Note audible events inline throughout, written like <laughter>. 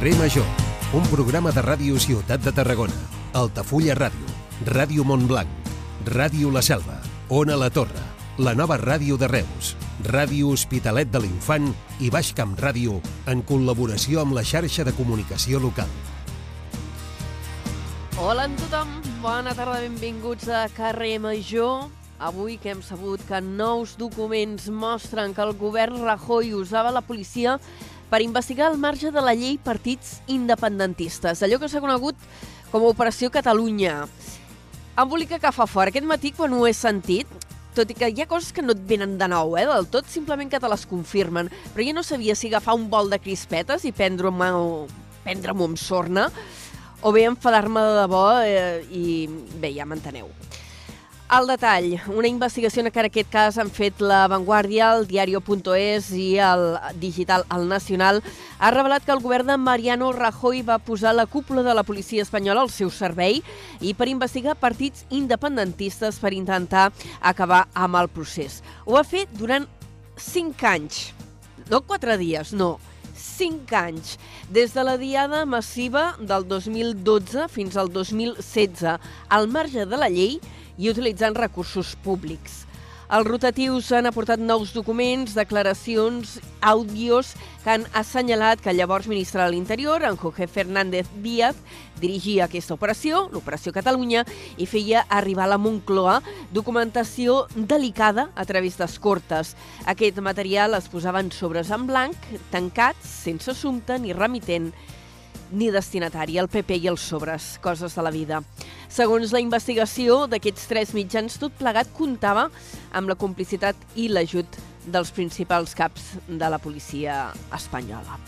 Carrer Major, un programa de ràdio Ciutat de Tarragona, Altafulla Ràdio, Ràdio Montblanc, Ràdio La Selva, Ona La Torre, la nova ràdio de Reus, Ràdio Hospitalet de l'Infant i Baix Camp Ràdio en col·laboració amb la xarxa de comunicació local. Hola a tothom, bona tarda, benvinguts a Carrer Major. Avui que hem sabut que nous documents mostren que el govern Rajoy usava la policia per investigar al marge de la llei partits independentistes, allò que s'ha conegut com a Operació Catalunya. Embolica que fa fort. Aquest matí, quan ho he sentit, tot i que hi ha coses que no et venen de nou, eh, del tot, simplement que te les confirmen, però jo no sabia si agafar un bol de crispetes i prendre-m'ho prendre amb sorna, o bé enfadar-me de debò eh, i bé, ja m'enteneu. Al detall, una investigació en aquest cas han fet La Vanguardia, el Diario.es i el digital El Nacional ha revelat que el govern de Mariano Rajoy va posar la cúpula de la policia espanyola al seu servei i per investigar partits independentistes per intentar acabar amb el procés. Ho va fer durant 5 anys, no 4 dies, no, 5 anys, des de la diada massiva del 2012 fins al 2016, al marge de la llei i utilitzant recursos públics. Els rotatius han aportat nous documents, declaracions, àudios que han assenyalat que el llavors ministre de l'Interior, en Jorge Fernández Díaz, dirigia aquesta operació, l'Operació Catalunya, i feia arribar a la Moncloa documentació delicada a través d'escortes. Aquest material es posava en sobres en blanc, tancats, sense assumpte ni remitent, ni destinatari, el PP i els sobres, coses de la vida. Segons la investigació d'aquests tres mitjans, tot plegat comptava amb la complicitat i l'ajut dels principals caps de la policia espanyola.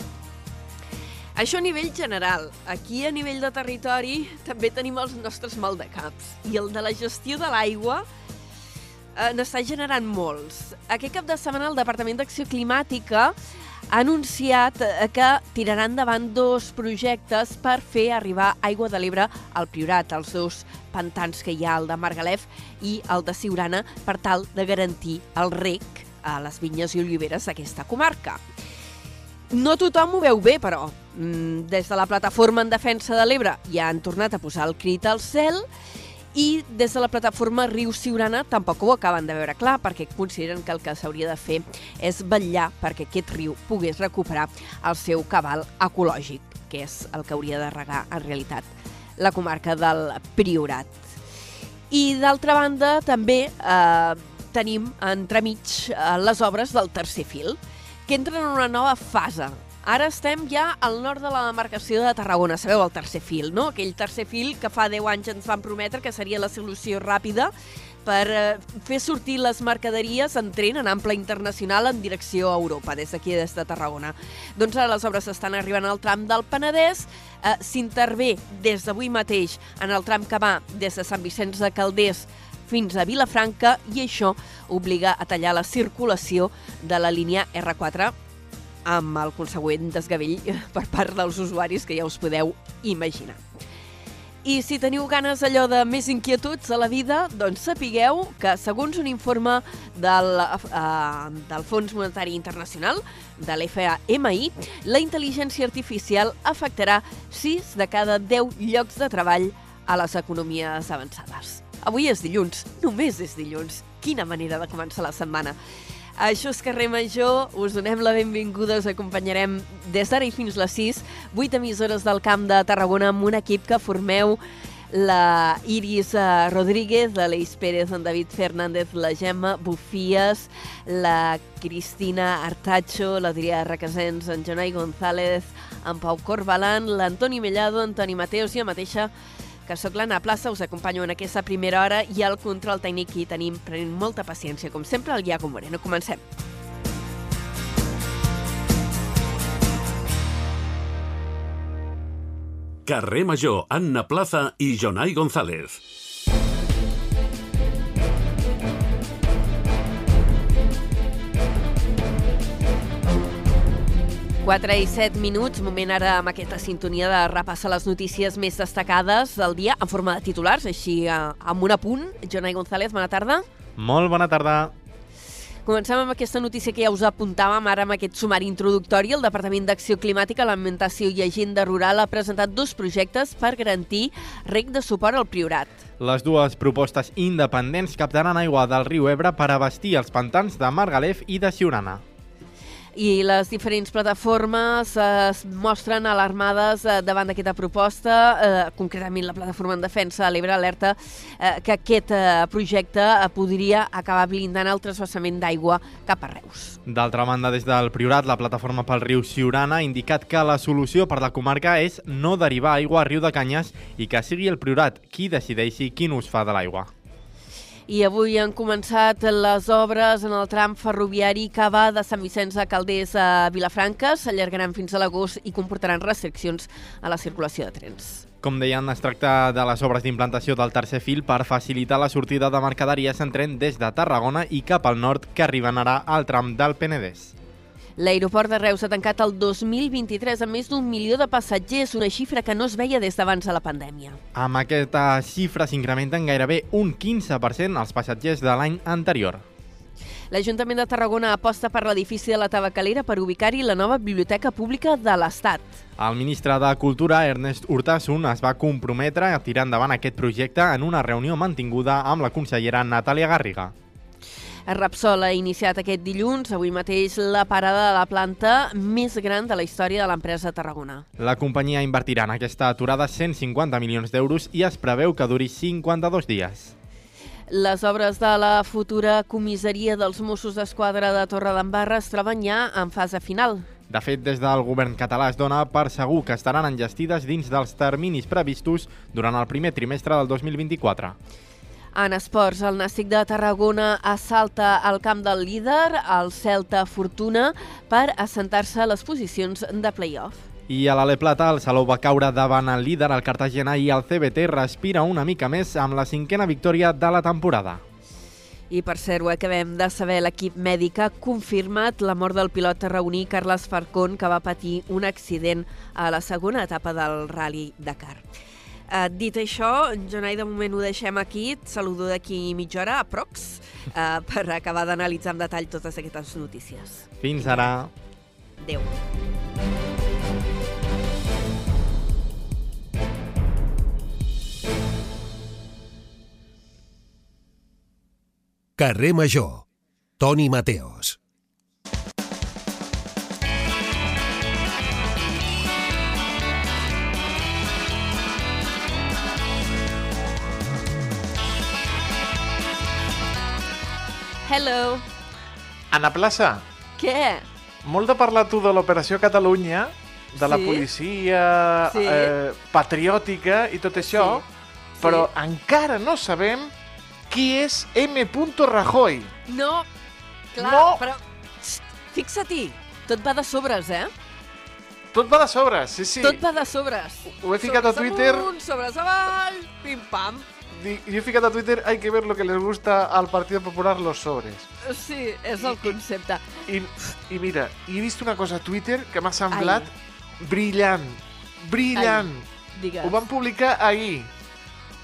Això a nivell general. Aquí, a nivell de territori, també tenim els nostres maldecaps. I el de la gestió de l'aigua eh, n'està generant molts. Aquest cap de setmana el Departament d'Acció Climàtica ha anunciat eh, que tirarà endavant dos projectes per fer arribar aigua de l'Ebre al Priorat, els dos pantans que hi ha, el de Margalef i el de Siurana, per tal de garantir el rec a les vinyes i oliveres d'aquesta comarca. No tothom ho veu bé, però. Mm, des de la plataforma en defensa de l'Ebre ja han tornat a posar el crit al cel i des de la plataforma Riu Siurana tampoc ho acaben de veure clar perquè consideren que el que s'hauria de fer és vetllar perquè aquest riu pogués recuperar el seu cabal ecològic, que és el que hauria de regar en realitat la comarca del Priorat. I d'altra banda també eh, tenim entremig eh, les obres del tercer fil, que entren en una nova fase. Ara estem ja al nord de la demarcació de Tarragona, sabeu, el tercer fil, no? Aquell tercer fil que fa 10 anys ens van prometre que seria la solució ràpida per eh, fer sortir les mercaderies en tren en ample internacional en direcció a Europa, des d'aquí, des de Tarragona. Doncs ara les obres estan arribant al tram del Penedès, eh, s'intervé des d'avui mateix en el tram que va des de Sant Vicenç de Calders fins a Vilafranca i això obliga a tallar la circulació de la línia R4 amb el consegüent desgavell <laughs> per part dels usuaris que ja us podeu imaginar. I si teniu ganes allò de més inquietuds a la vida, doncs sapigueu que, segons un informe del, uh, del Fons Monetari Internacional, de l'FMI, la intel·ligència artificial afectarà 6 de cada 10 llocs de treball a les economies avançades. Avui és dilluns, només és dilluns. Quina manera de començar la setmana. Això és Carrer Major, us donem la benvinguda, us acompanyarem des d'ara i fins les 6, 8 emissores del Camp de Tarragona amb un equip que formeu la Iris eh, Rodríguez, la Leis Pérez, en David Fernández, la Gemma Bufies, la Cristina Artacho, l'Adrià Requesens, en Jonai González, en Pau Corbalan, l'Antoni Mellado, Antoni Mateos i a mateixa que sóc l'Anna Plaça, us acompanyo en aquesta primera hora i al control tècnic hi tenim, prenent molta paciència, com sempre, el Iago Moreno. Comencem. Carrer Major, Anna Plaza i Jonai González. 4 i 7 minuts, moment ara amb aquesta sintonia de repassar les notícies més destacades del dia en forma de titulars, així amb un apunt. Jonai González, bona tarda. Molt bona tarda. Comencem amb aquesta notícia que ja us apuntàvem ara amb aquest sumari introductori. El Departament d'Acció Climàtica, Alimentació i Agenda Rural ha presentat dos projectes per garantir rec de suport al Priorat. Les dues propostes independents captaran aigua del riu Ebre per abastir els pantans de Margalef i de Siurana i les diferents plataformes eh, es mostren alarmades eh, davant d'aquesta proposta, eh, concretament la plataforma en defensa de l'Ebre alerta eh, que aquest eh, projecte podria acabar blindant el trasbassament d'aigua cap a Reus. D'altra banda, des del Priorat, la plataforma pel riu Siurana ha indicat que la solució per la comarca és no derivar aigua a riu de Canyes i que sigui el Priorat qui decideixi quin ús fa de l'aigua i avui han començat les obres en el tram ferroviari que va de Sant Vicenç a Calders a Vilafranca. S'allargaran fins a l'agost i comportaran restriccions a la circulació de trens. Com deien, es tracta de les obres d'implantació del tercer fil per facilitar la sortida de mercaderies en tren des de Tarragona i cap al nord que arriben ara al tram del Penedès. L'aeroport de Reus ha tancat el 2023 amb més d'un milió de passatgers, una xifra que no es veia des d'abans de la pandèmia. Amb aquesta xifra s'incrementen gairebé un 15% els passatgers de l'any anterior. L'Ajuntament de Tarragona aposta per l'edifici de la Tabacalera per ubicar-hi la nova Biblioteca Pública de l'Estat. El ministre de Cultura, Ernest Urtasun, es va comprometre a tirar endavant aquest projecte en una reunió mantinguda amb la consellera Natàlia Garriga. Repsol ha iniciat aquest dilluns, avui mateix, la parada de la planta més gran de la història de l'empresa de Tarragona. La companyia invertirà en aquesta aturada 150 milions d'euros i es preveu que duri 52 dies. Les obres de la futura comissaria dels Mossos d'Esquadra de Torredembarra es troben ja en fase final. De fet, des del govern català es dona per segur que estaran enllestides dins dels terminis previstos durant el primer trimestre del 2024. En esports, el Nàstic de Tarragona assalta el camp del líder, el Celta Fortuna, per assentar-se a les posicions de play-off. I a l'Ale Plata, el Salou va caure davant el líder, el Cartagena, i el CBT respira una mica més amb la cinquena victòria de la temporada. I per cert, ho acabem de saber, l'equip mèdic ha confirmat la mort del pilot tarragoní Carles Farcón, que va patir un accident a la segona etapa del Rally Dakar. Uh, dit això, Jonai, de moment ho deixem aquí. Et saludo d'aquí mitja hora, a Prox, uh, <laughs> per acabar d'analitzar amb detall totes aquestes notícies. Fins ara. Adéu. Carrer Major. Toni Mateos. Hello. Anna Plaça, Què? molt de parlar tu de l'Operació Catalunya, de la Sí. policia Sí. eh, patriòtica i tot això, Sí. però encara no sabem qui és M. Rajoy. No, clar, No. però... Fixa-t'hi, tot va de sobres, eh? Tot va de sobre, sí, sí. Tot va de sobres. Ho he ficat a Sobres Twitter. amunt, sobres avall, pim-pam. Jo he ficat a Twitter, hay que ver lo que les gusta al Partido Popular los sobres. Sí, és el concepte. I, i mira, he vist una cosa a Twitter que m'ha semblat brillant, brillant. Digues. Ho van publicar ahir.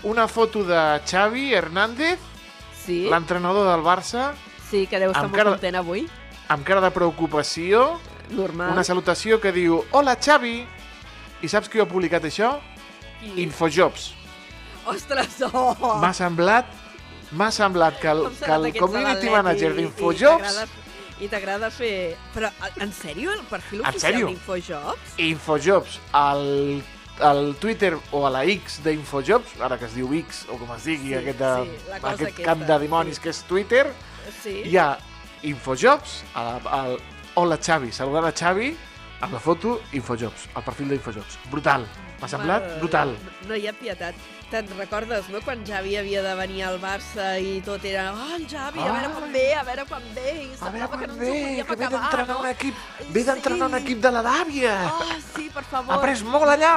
Una foto de Xavi Hernández, Sí, l'entrenador del Barça, sí, que deu estar molt cara- content avui. amb cara de preocupació, Normal. una salutació que diu Hola Xavi! I saps qui ho ha publicat això? I... Infojobs. Ostres, oh! M'ha semblat m'ha semblat que el, que el community manager d'Infojobs i t'agrada- fer... Però, en sèrio, el perfil En oficial d'Infojobs? Infojobs al, al Twitter o a la X d'Infojobs, ara que es diu X o com es digui, Sí, aquest, de, sí, la aquest aquesta, camp de dimonis sí. que és Twitter, Sí. hi ha Infojobs, al, al, hola Xavi, saludant a Xavi, amb la foto Infojobs, el perfil d'Infojobs. Brutal, m'ha semblat brutal. No hi ha pietat. Te'n recordes, no?, quan Javi havia de venir al Barça i tot era oh, el Javi, a veure quan ve, a veure quan ve, i semblava que no ens ho ve, podíem que ve acabar, d'entrenar no? un equip, ve d'entrenar un Sí. equip de la Dàvia. Oh, sí, per favor. Ha pres molt allà.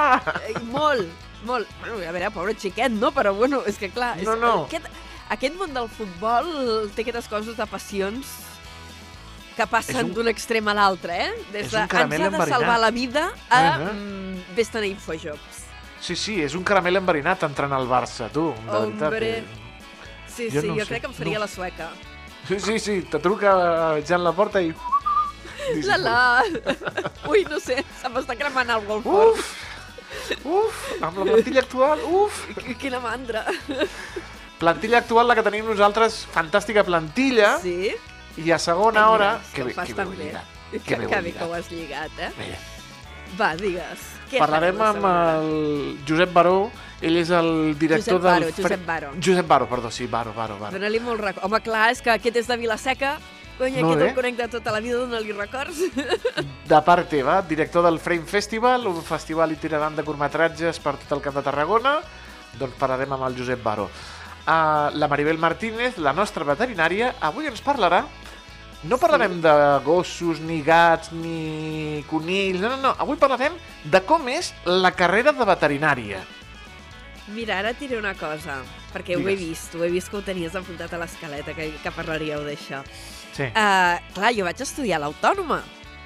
Eh, molt, molt. Bueno, a veure, pobre xiquet, no? Però bueno, és que clar, és, No, no. Aquest, aquest món del futbol té aquestes coses de passions que passen un- d'un extrem a l'altre, eh? Des de un ens ha de salvar la vida a Uh-huh. mm, vés-te'n a. Sí, sí, és un caramel enverinat entrant al Barça, tu, de. Hombre. eh. Sí, Jo sí, no jo sé, crec que em faria no. la sueca. Sí, sí, sí, te truca jan la porta i... La, la. <laughs> Ui, no sé, se m'està cremant el molt fort. Uf! Uf! Amb la plantilla actual, uf! <laughs> Qu- Quina mandra. Plantilla actual, la que tenim nosaltres, fantàstica plantilla, Sí? i a segona hora... Mira, Que que bé, ho fas que bé tan ho he bé. lligat. Que, Que bé ho he que bé que ho lligat. has lligat, eh? Bé. Va, digues. Què Parlarem amb el Josep Baró, ell és el director Josep Baro, del... Josep Baro. Josep Baro, perdó, sí, Baro, Baro, Baro. Dóna-li molt record. Home, clar, és que aquest és de Vilaseca. Cony, Molt aquest bé. el connecta tota la vida, dóna-li records. <laughs> De part teva, director del Frame Festival, un festival itinerant de curtmetratges per tot el Camp de Tarragona, doncs parlarem amb el Josep Baro. Uh, la Maribel Martínez, la nostra veterinària, avui ens parlarà no parlarem de gossos, ni gats, ni conills, no, no, no. Avui parlarem de com és la carrera de veterinària. Mira, ara et diré una cosa, perquè ho he Digues. vist, ho he vist que ho tenies apuntat a l'escaleta, que, que parlaríeu d'això. Sí. Uh, clar, jo vaig estudiar a l'Autònoma,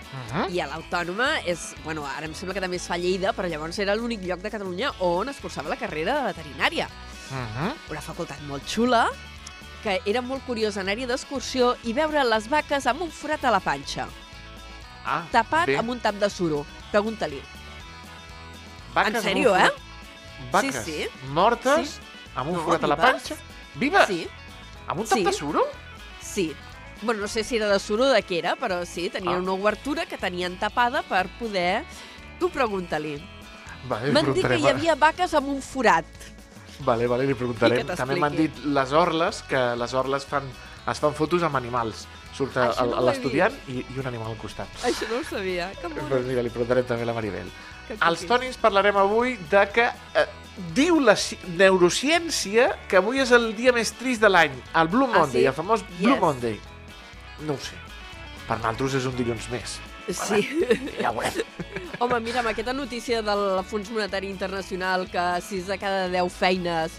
Uh -huh. i a l'Autònoma és... Bueno, ara em sembla que també es fa a Lleida, però llavors era l'únic lloc de Catalunya on es cursava la carrera de veterinària. Uh -huh. Una facultat molt xula, que era molt curiós anar-hi d'excursió i veure les vaques amb un forat a la panxa, Ah, tapat bé. amb un tap de suro. Pregunta-li. En sèrio, eh? Vaques Sí, sí. mortes, Sí. amb un No, forat a la panxa. Vives? Sí, Amb un tap Sí. de suro? sí. Bueno, no sé si era de suro de què era, però sí, tenien Ah. una obertura que tenien tapada per poder... Tu pregunta-li. Vale, M'han dit que hi havia vaques amb un forat. Vale, vale, li preguntarem. També m'han dit les orles, que les orles fan, es fan fotos amb animals. Surt no l'estudiant i, i un animal al costat. Això no ho sabia. Que mono. Però mira, li preguntarem també a la Maribel. Als. Tonis parlarem avui de que eh, diu la ci- neurociència que avui és el dia més trist de l'any, el Blue Ah, Monday, sí? el famós Blue Yes. Monday. No ho sé. Per nosaltres és un dilluns més. Sí. Ja ho veurem. <laughs> Home, mira, amb aquesta notícia del Fons Monetari Internacional que 6 de cada 10 feines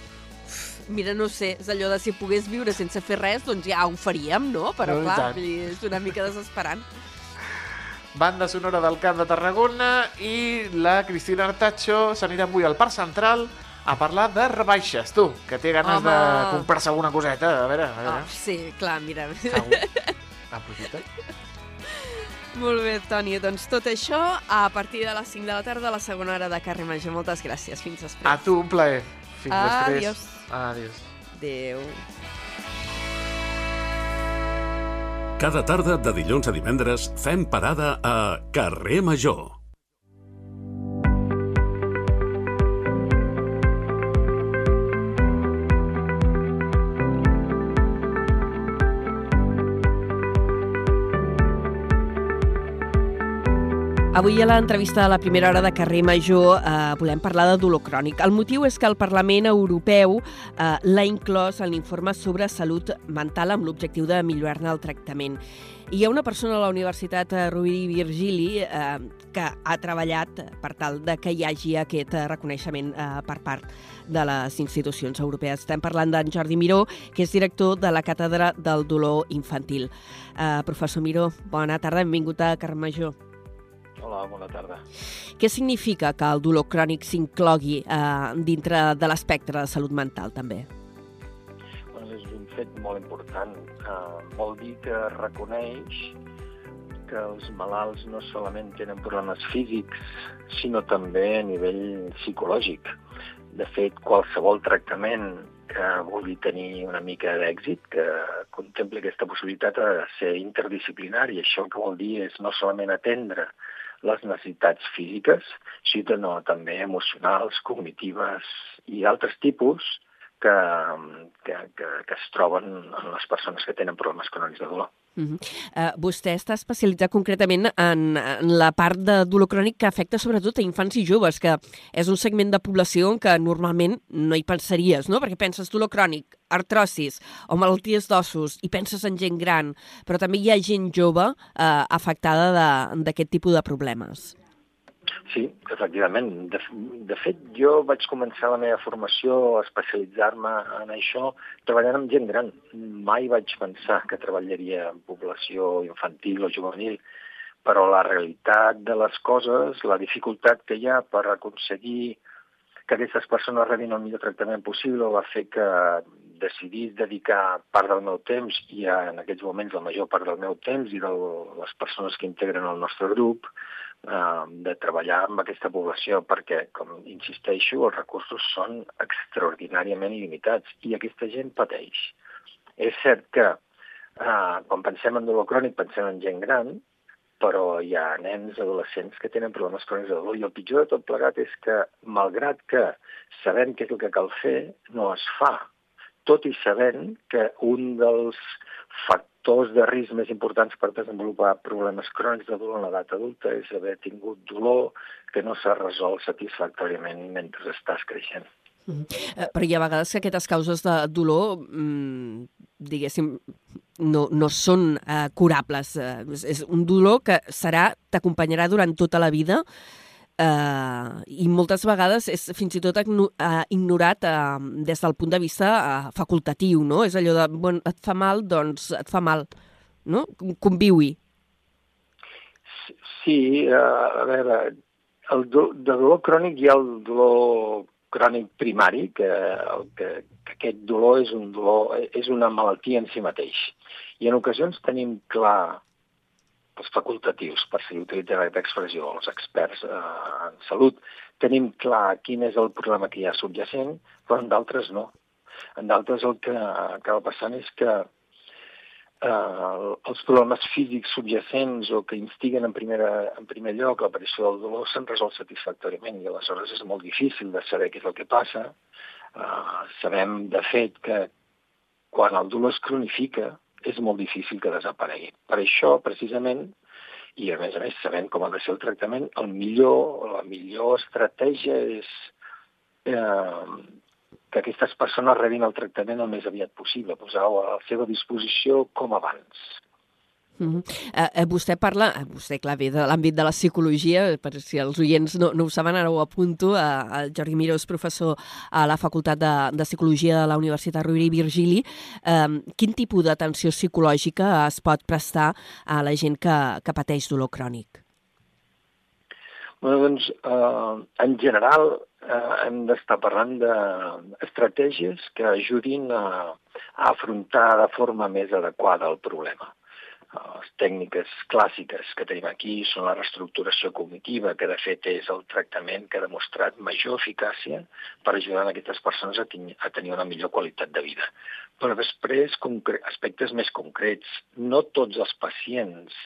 Mira, no sé, és allò de si pogués viure sense fer res, doncs ja ho faríem, no? Però No, clar, és una mica desesperant. Banda sonora del Camp de Tarragona i la Cristina Artacho s'anirà avui al Parc Central a parlar de rebaixes, tu, que té ganes Home. de comprar-se alguna coseta. A veure, a veure. Oh, sí, clar, mira. Segur. Aprofita. Molt bé, Toni, doncs tot això a partir de les 5 de la tarda a la segona hora de Carrer Major. Moltes gràcies, fins després. A tu, un plaer. Fins després. Adiós. Adiós. Adéu. Cada tarda de dilluns a divendres fem parada a Carrer Major. Avui a l'entrevista de la primera hora de Carrer Major eh, volem parlar de dolor crònic. El motiu és que el Parlament Europeu eh, l'ha inclòs en l'informe sobre salut mental amb l'objectiu de millorar-ne el tractament. Hi ha una persona a la Universitat eh, Rovira i Virgili eh, que ha treballat per tal de que hi hagi aquest eh, reconeixement eh, per part de les institucions europees. Estem parlant d'en Jordi Miró, que és director de la Càtedra del Dolor Infantil. Eh, professor Miró, bona tarda, benvingut a Carrer Major. Hola, bona tarda. Què significa que el dolor crònic s'inclogui eh, dintre de l'espectre de salut mental, també? Bueno, és un fet molt important. Uh, vol dir que reconeix que els malalts no solament tenen problemes físics, sinó també a nivell psicològic. De fet, qualsevol tractament que vulgui tenir una mica d'èxit, que contempli aquesta possibilitat de ser interdisciplinari. Això que vol dir és no solament atendre les necessitats físiques, sinó també emocionals, cognitives i altres tipus que, que, que, que es troben en les persones que tenen problemes crònics de dolor. Uh -huh. uh, vostè està especialitzat concretament en, en la part de dolor crònic que afecta sobretot a infants i joves, que és un segment de població en què normalment no hi pensaries, no? Perquè penses dolor crònic, artrosis o malalties d'ossos i penses en gent gran, però també hi ha gent jove uh, afectada d'aquest tipus de problemes. Sí, efectivament. De, de fet, jo vaig començar la meva formació a especialitzar-me en això treballant amb gent gran. Mai vaig pensar que treballaria en població infantil o juvenil, però la realitat de les coses, la dificultat que hi ha per aconseguir que aquestes persones rebin el millor tractament possible va fer que decidit dedicar part del meu temps, i en aquests moments la major part del meu temps i de les persones que integren el nostre grup, de treballar amb aquesta població, perquè, com insisteixo, els recursos són extraordinàriament il·limitats i aquesta gent pateix. És cert que eh, quan pensem en dolor crònic pensem en gent gran, però hi ha nens, adolescents que tenen problemes crònics de dolor i el pitjor de tot plegat és que, malgrat que sabem què és el que cal fer, no es fa. Tot i sabent que un dels factors de risc més importants per desenvolupar problemes crònics de dolor en l'edat adulta és haver tingut dolor que no s'ha resolt satisfactòriament mentre estàs creixent. Mm -hmm. Però hi ha vegades que aquestes causes de dolor, mmm, diguéssim, no, no són eh, curables. Eh, és un dolor que serà t'acompanyarà durant tota la vida eh, i moltes vegades és fins i tot eh, ignorat eh, des del punt de vista eh, facultatiu, no? És allò de, bon, et fa mal, doncs et fa mal, no? Conviu-hi. Sí, uh, a veure, el do, de dolor crònic hi ha el dolor crònic primari, que, que, que aquest dolor és un dolor, és una malaltia en si mateix. I en ocasions tenim clar els facultatius, per si utilitzen aquesta expressió, els experts eh, en salut, tenim clar quin és el problema que hi ha subjacent, però en d'altres no. En d'altres el que acaba passant és que eh, els problemes físics subjacents o que instiguen en, primera, en primer lloc l'aparició del dolor s'han resolt satisfactòriament i aleshores és molt difícil de saber què és el que passa. Eh, sabem, de fet, que quan el dolor es cronifica, és molt difícil que desaparegui. Per això, precisament, i a més a més sabent com ha de ser el tractament, el millor, la millor estratègia és eh, que aquestes persones rebin el tractament el més aviat possible, posar-ho a la seva disposició com abans. Mm -hmm. eh, vostè parla, eh, vostè clar, ve de l'àmbit de la psicologia, per si els oients no, no ho saben, ara ho apunto, eh, el Jordi Miró és professor a la Facultat de, de Psicologia de la Universitat Rovira i Virgili. Eh, quin tipus d'atenció psicològica es pot prestar a la gent que, que pateix dolor crònic? Bueno, doncs, eh, en general, eh, hem d'estar parlant d'estratègies que ajudin a, a afrontar de forma més adequada el problema. Les tècniques clàssiques que tenim aquí són la reestructuració cognitiva, que de fet és el tractament que ha demostrat major eficàcia per ajudar a aquestes persones a, a tenir una millor qualitat de vida. Però després, aspectes més concrets. No tots els pacients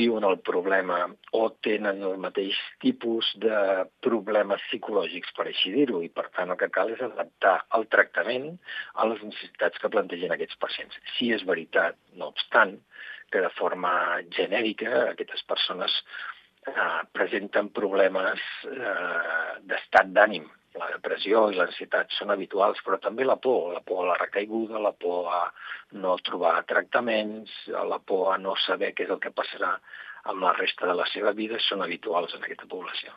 viuen el problema o tenen el mateix tipus de problemes psicològics, per així dir-ho, i per tant el que cal és adaptar el tractament a les necessitats que plantegen aquests pacients. Si és veritat, no obstant, que de forma genèrica aquestes persones eh, presenten problemes eh, d'estat d'ànim. La depressió i l'ansietat són habituals, però també la por, la por a la recaiguda, la por a no trobar tractaments, la por a no saber què és el que passarà amb la resta de la seva vida són habituals en aquesta població.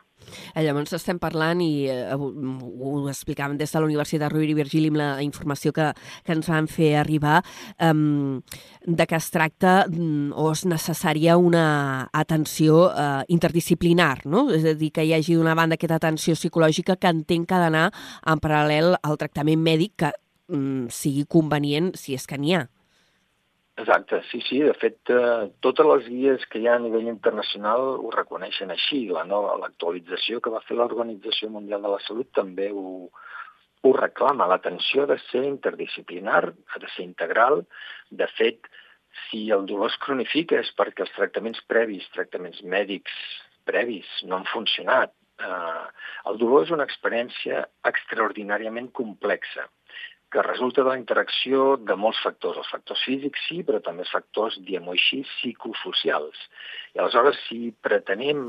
Eh, llavors estem parlant, i eh, ho explicàvem des de la Universitat Rovira i Virgili amb la informació que, que ens van fer arribar, eh, de que es tracta mm, o és necessària una atenció eh, interdisciplinar, no? és a dir, que hi hagi d'una banda aquesta atenció psicològica que entenc que ha d'anar en paral·lel al tractament mèdic que mm, sigui convenient si és que n'hi ha. Exacte, sí, sí. De fet, eh, totes les guies que hi ha a nivell internacional ho reconeixen així. La nova l'actualització que va fer l'Organització Mundial de la Salut també ho, ho reclama. L'atenció ha de ser interdisciplinar, ha de ser integral. De fet, si el dolor es cronifica és perquè els tractaments previs, tractaments mèdics previs, no han funcionat. Eh, el dolor és una experiència extraordinàriament complexa que resulta de la interacció de molts factors. Els factors físics sí, però també els factors, diguem-ho així, psicosocials. I aleshores, si pretenem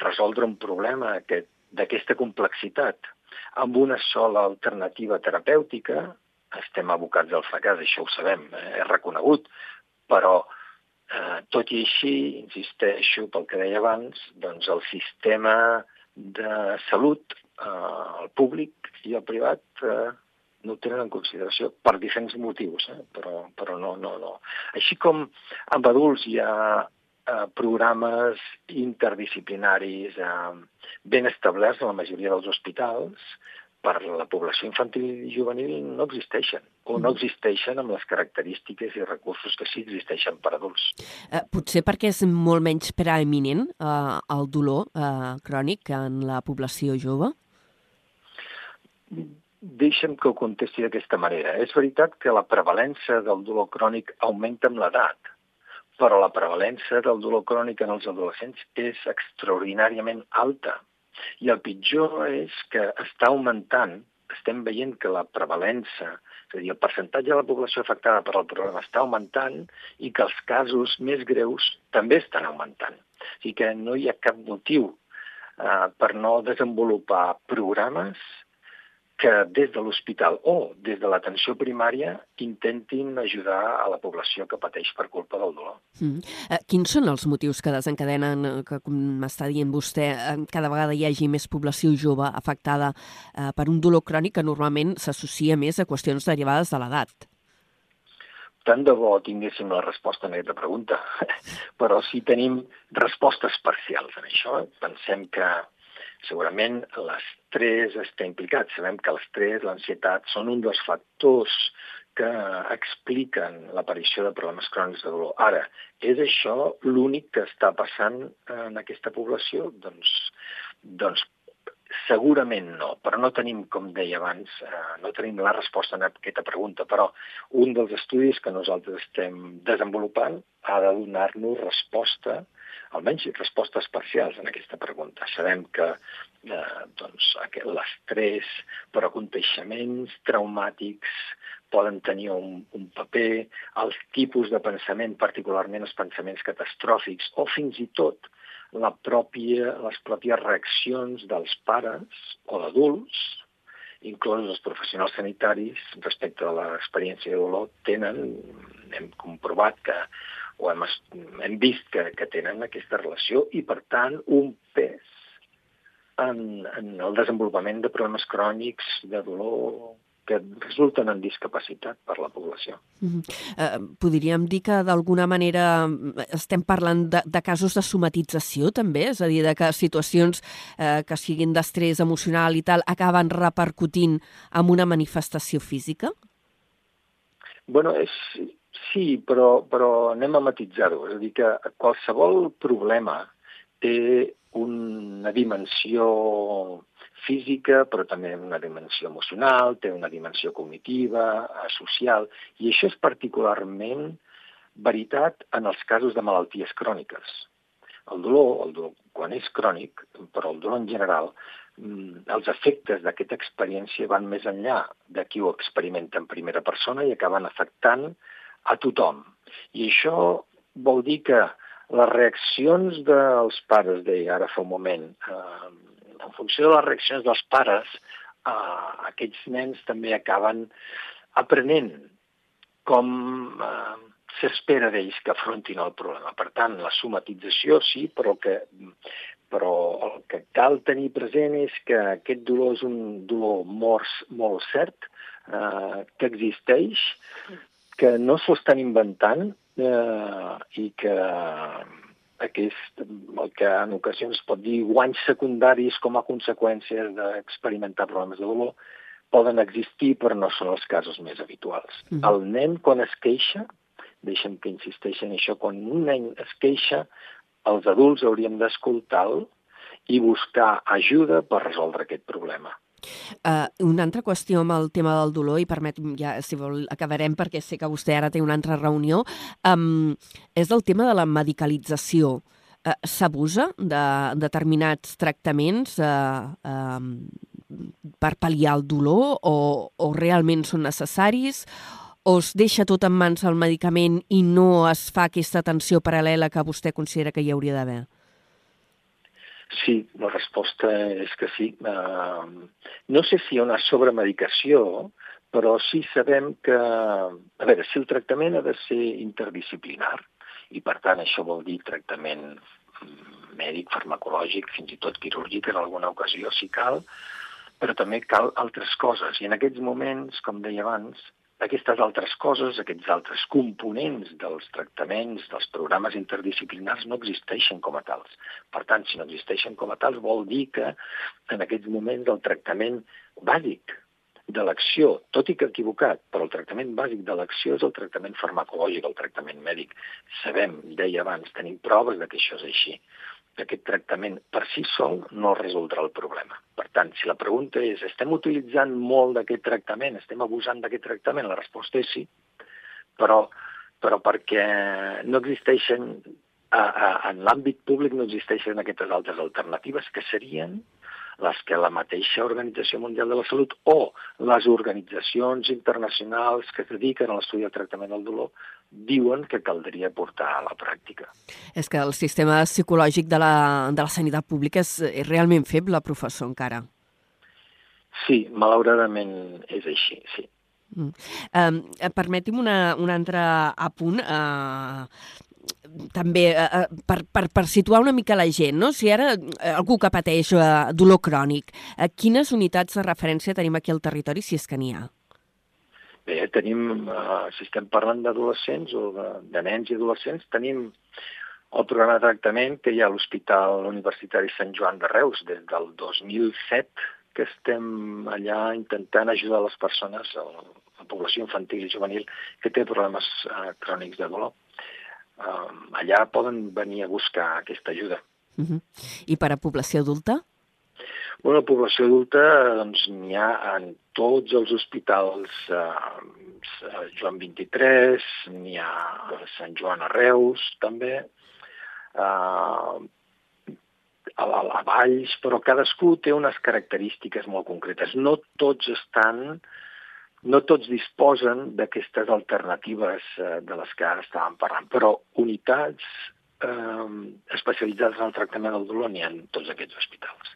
resoldre un problema d'aquesta complexitat amb una sola alternativa terapèutica, estem abocats al fracàs, això ho sabem, eh? és reconegut, però eh, tot i així, insisteixo pel que deia abans, doncs el sistema de salut, eh, el públic i el privat, eh, no ho tenen en consideració per diferents motius, eh? però, però no, no, no. Així com amb adults hi ha eh, programes interdisciplinaris eh, ben establerts en la majoria dels hospitals, per la població infantil i juvenil no existeixen, o no existeixen amb les característiques i recursos que sí existeixen per adults. Eh, potser perquè és molt menys preeminent eh, el dolor eh, crònic en la població jove? Deixa'm que ho contesti d'aquesta manera. És veritat que la prevalença del dolor crònic augmenta amb l'edat, però la prevalença del dolor crònic en els adolescents és extraordinàriament alta. I el pitjor és que està augmentant, estem veient que la prevalença, és a dir, el percentatge de la població afectada per el problema està augmentant i que els casos més greus també estan augmentant. O sigui que no hi ha cap motiu eh, per no desenvolupar programes que des de l'hospital o des de l'atenció primària intentin ajudar a la població que pateix per culpa del dolor. Mm. Eh, quins són els motius que desencadenen, eh, que com m'està dient vostè, eh, cada vegada hi hagi més població jove afectada eh, per un dolor crònic que normalment s'associa més a qüestions derivades de l'edat? Tant de bo tinguéssim la resposta a aquesta pregunta, <laughs> però sí tenim respostes parcials en això. Pensem que Segurament l'estrès està implicat. Sabem que l'estrès, l'ansietat, són un dels factors que expliquen l'aparició de problemes crònics de dolor. Ara, és això l'únic que està passant en aquesta població? Doncs, doncs segurament no, però no tenim, com deia abans, eh, no tenim la resposta a aquesta pregunta, però un dels estudis que nosaltres estem desenvolupant ha de donar-nos resposta almenys respostes parcials en aquesta pregunta. Sabem que eh, doncs, l'estrès per aconteixements traumàtics poden tenir un, un paper, els tipus de pensament, particularment els pensaments catastròfics, o fins i tot la pròpia, les pròpies reaccions dels pares o d'adults, inclosos els professionals sanitaris, respecte a l'experiència de dolor, tenen, hem comprovat que o hem, hem vist que, que tenen aquesta relació i, per tant, un pes en, en el desenvolupament de problemes crònics, de dolor, que resulten en discapacitat per la població. Mm -hmm. eh, podríem dir que d'alguna manera estem parlant de, de casos de somatització també? És a dir, de que situacions eh, que siguin d'estrès emocional i tal acaben repercutint en una manifestació física? Bueno, és, Sí, però, però anem a matitzar-ho. És a dir, que qualsevol problema té una dimensió física, però també una dimensió emocional, té una dimensió cognitiva, social, i això és particularment veritat en els casos de malalties cròniques. El dolor, el dolor quan és crònic, però el dolor en general, mm, els efectes d'aquesta experiència van més enllà de qui ho experimenta en primera persona i acaben afectant a tothom. I això vol dir que les reaccions dels pares, deia ara fa un moment, eh, en funció de les reaccions dels pares, eh, aquests nens també acaben aprenent com eh, s'espera d'ells que afrontin el problema. Per tant, la somatització sí, però, que, però el que cal tenir present és que aquest dolor és un dolor molt, molt cert, eh, que existeix, que no s'ho estan inventant eh, i que aquest, el que en ocasions pot dir guanys secundaris com a conseqüències d'experimentar problemes de dolor, poden existir, però no són els casos més habituals. Mm -hmm. El nen, quan es queixa, deixem que insisteixi en això, quan un nen es queixa, els adults hauríem d'escoltar-lo i buscar ajuda per resoldre aquest problema. Uh, una altra qüestió amb el tema del dolor, i permet, ja, si vol, acabarem perquè sé que vostè ara té una altra reunió, um, és el tema de la medicalització. Uh, S'abusa de determinats tractaments uh, um, per pal·liar el dolor o, o realment són necessaris o es deixa tot en mans del medicament i no es fa aquesta atenció paral·lela que vostè considera que hi hauria d'haver? Sí, la resposta és que sí. Uh, no sé si hi ha una sobremedicació, però sí sabem que... A veure, si el tractament ha de ser interdisciplinar, i per tant això vol dir tractament mm, mèdic, farmacològic, fins i tot quirúrgic en alguna ocasió, si cal, però també cal altres coses. I en aquests moments, com deia abans, aquestes altres coses, aquests altres components dels tractaments, dels programes interdisciplinars no existeixen com a tals. Per tant, si no existeixen com a tals, vol dir que en aquests moments el tractament bàsic de l'acció, tot i que equivocat, però el tractament bàsic de l'acció és el tractament farmacològic, el tractament mèdic. Sabem, deia abans, tenim proves de que això és així aquest tractament per si sol no resoldrà el problema. Per tant, si la pregunta és estem utilitzant molt d'aquest tractament, estem abusant d'aquest tractament, la resposta és sí, però, però perquè no existeixen, a, a, en l'àmbit públic no existeixen aquestes altres alternatives que serien les que la mateixa Organització Mundial de la Salut o les organitzacions internacionals que es dediquen a l'estudi del tractament del dolor diuen que caldria portar a la pràctica. És que el sistema psicològic de la, de la sanitat pública és, és realment feble, professor, encara. Sí, malauradament és així, sí. Mm. Um, permeti'm una, un altre apunt. Uh, també eh, per, per, per situar una mica la gent, no? si ara eh, algú que pateix eh, dolor crònic, eh, quines unitats de referència tenim aquí al territori, si és que n'hi ha? Bé, tenim, eh, si estem parlant d'adolescents o de, de nens i adolescents, tenim el programa de tractament que hi ha a l'Hospital Universitari Sant Joan de Reus des del 2007, que estem allà intentant ajudar les persones, la població infantil i juvenil, que té problemes eh, crònics de dolor. Uh, allà poden venir a buscar aquesta ajuda. Uh -huh. I per a població adulta? Bueno, la població adulta doncs, n'hi ha en tots els hospitals, eh, Joan 23, n'hi ha a Sant Joan a Reus, també, eh, a, a, a Valls, però cadascú té unes característiques molt concretes. No tots estan, no tots disposen d'aquestes alternatives eh, de les que ara estàvem parlant, però unitats eh, especialitzats en el tractament del dolor n'hi ha en tots aquests hospitals.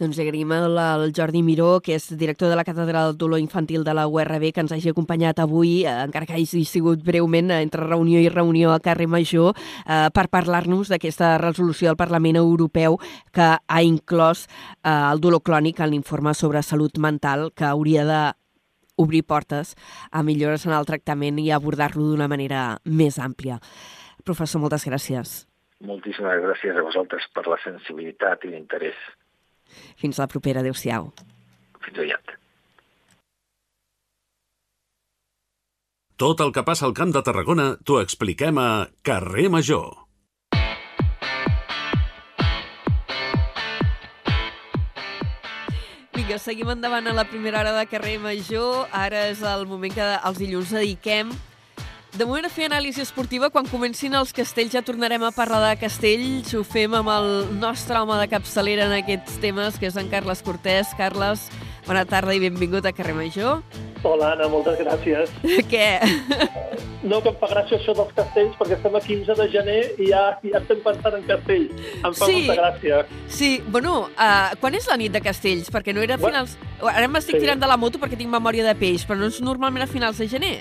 Doncs agraïm al Jordi Miró, que és director de la Càtedra del Dolor Infantil de la URB, que ens hagi acompanyat avui, eh, encara que hagi sigut breument eh, entre reunió i reunió a carrer Major, eh, per parlar-nos d'aquesta resolució del Parlament Europeu que ha inclòs eh, el dolor clònic en l'informe sobre salut mental que hauria de obrir portes a millores en el tractament i abordar-lo d'una manera més àmplia. Professor, moltes gràcies. Moltíssimes gràcies a vosaltres per la sensibilitat i l'interès. Fins la propera. Adéu-siau. Fins aviat. Tot el que passa al Camp de Tarragona t'ho expliquem a Carrer Major. Vinga, seguim endavant a la primera hora de carrer Major. Ara és el moment que els dilluns dediquem de moment a fer anàlisi esportiva, quan comencin els castells ja tornarem a parlar de castells. Ho fem amb el nostre home de capçalera en aquests temes, que és en Carles Cortés. Carles, bona tarda i benvingut a Carrer Major. Hola, Anna, moltes gràcies. <laughs> Què? No, que em fa gràcia això dels castells, perquè estem a 15 de gener i ja, ja estem pensant en castells. Em fa Sí. molta gràcia. Sí, bueno, uh, quan és la nit de castells? Perquè no era a finals... Ara m'estic Sí. tirant de la moto perquè tinc memòria de peix, però no és normalment a finals de gener.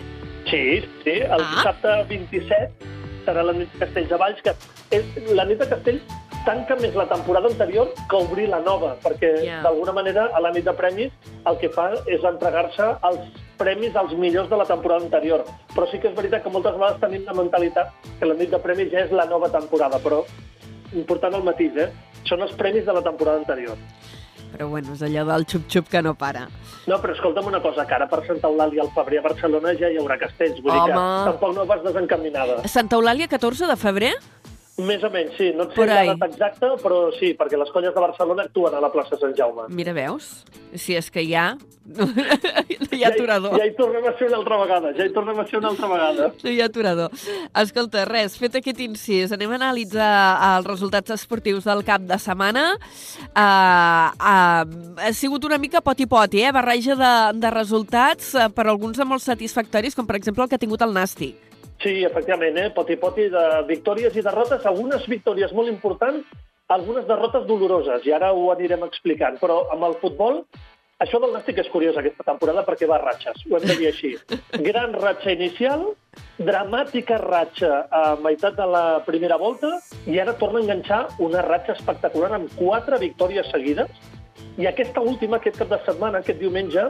Sí, sí, el Ah. dissabte 27 serà la nit de castells a Valls, que és, la nit de castells tanca més la temporada anterior que obrir la nova, perquè Ja. d'alguna manera a la nit de premis el que fa és entregar-se els premis als millors de la temporada anterior. Però sí que és veritat que moltes vegades tenim la mentalitat que la nit de premis ja és la nova temporada, però important el matís, eh? Són els premis de la temporada anterior. Però bueno, és allò del xup-xup que no para. No, però escolta'm una cosa, que ara per Santa Eulàlia al febrer a Barcelona ja hi haurà castells, vull dir Home. que tampoc no vas desencaminada. Santa Eulàlia, 14 de febrer? Més o menys, sí. No et sé la data exacta, però sí, perquè les colles de Barcelona actuen a la plaça Sant Jaume. Mira, veus? Si és que hi ha... <laughs> hi ha aturador. Ja, ja hi tornem a ser una altra vegada, ja hi tornem a ser una altra vegada. <laughs> No hi ha aturador. Escolta, res, fet aquest incís, anem a analitzar els resultats esportius del cap de setmana. Uh, uh, ha sigut una mica poti-poti, eh? barreja de, de resultats, uh, per alguns de molt satisfactoris, com per exemple el que ha tingut el Nàstic. Sí, efectivament, eh? poti-poti de victòries i derrotes, algunes victòries molt importants, algunes derrotes doloroses, i ara ho anirem explicant. Però amb el futbol, això del Nàstic és curiós aquesta temporada perquè va a ratxes, ho hem de dir així. <laughs> Gran ratxa inicial, dramàtica ratxa a meitat de la primera volta, i ara torna a enganxar una ratxa espectacular amb quatre victòries seguides, i aquesta última, aquest cap de setmana, aquest diumenge,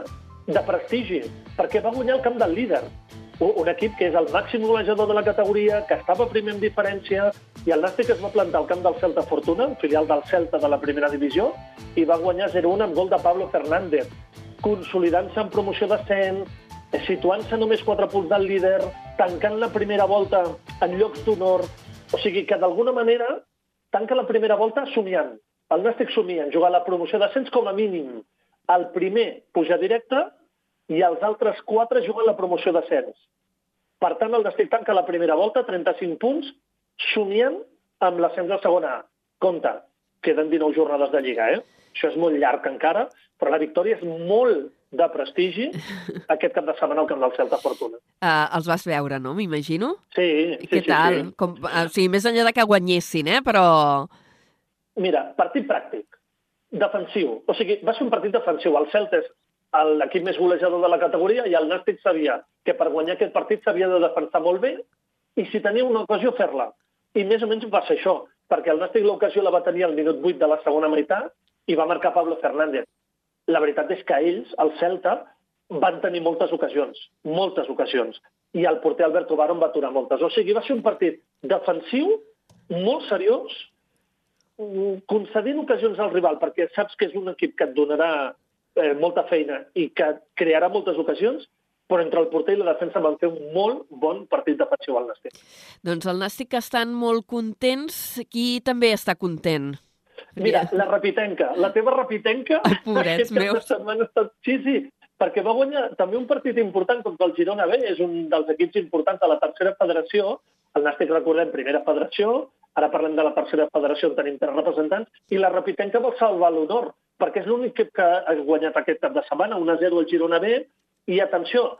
de prestigi, perquè va guanyar el camp del líder. Un equip que és el màxim golejador de la categoria, que estava primer en diferència, i el Nàstic es va plantar al camp del Celta Fortuna, un filial del Celta de la primera divisió, i va guanyar 0-1 amb gol de Pablo Fernández, consolidant-se en promoció d'ascens, situant-se només 4 punts del líder, tancant la primera volta en llocs d'honor. O sigui que, d'alguna manera, tanca la primera volta somiant. El Nàstic somia en jugar la promoció d'ascens com a mínim. El primer puja directe i els altres quatre juguen la promoció d'ascens. Per tant, el Nàstic tanca la primera volta, 35 punts, somiant amb l'ascens de segona A. Compte, queden 19 jornades de Lliga, eh? Això és molt llarg encara, però la victòria és molt de prestigi <laughs> aquest cap de setmana al camp del Celta Fortuna. Uh, els vas veure, no? M'imagino. Sí, sí, Què sí, tal? sí. Com, uh, o sigui, més enllà de que guanyessin, eh? Però... Mira, partit pràctic, defensiu. O sigui, va ser un partit defensiu. El Celta és l'equip més golejador de la categoria i el Nàstic sabia que per guanyar aquest partit s'havia de defensar molt bé i si tenia una ocasió fer-la. I més o menys va ser això, perquè el Nàstic l'ocasió la va tenir al minut 8 de la segona meitat i va marcar Pablo Fernández. La veritat és que ells, el Celta, van tenir moltes ocasions, moltes ocasions, i el porter Alberto Baron va aturar moltes. O sigui, va ser un partit defensiu, molt seriós, concedint ocasions al rival, perquè saps que és un equip que et donarà eh, molta feina i que crearà moltes ocasions, però entre el porter i la defensa van fer un molt bon partit defensiu al Nàstic. Doncs el Nàstic estan molt contents. Qui també està content? Mira, la Rapitenca, la teva Rapitenca... Ai, pobrets de meus. setmana Està... Sí, sí, perquè va guanyar també un partit important contra el Girona B, és un dels equips importants de la tercera federació, el Nàstic, recordem, primera federació, ara parlem de la tercera federació tenim tres representants, i la Rapitenca vol salvar l'honor, perquè és l'únic equip que ha guanyat aquest cap de setmana, 1-0 al Girona B, i atenció,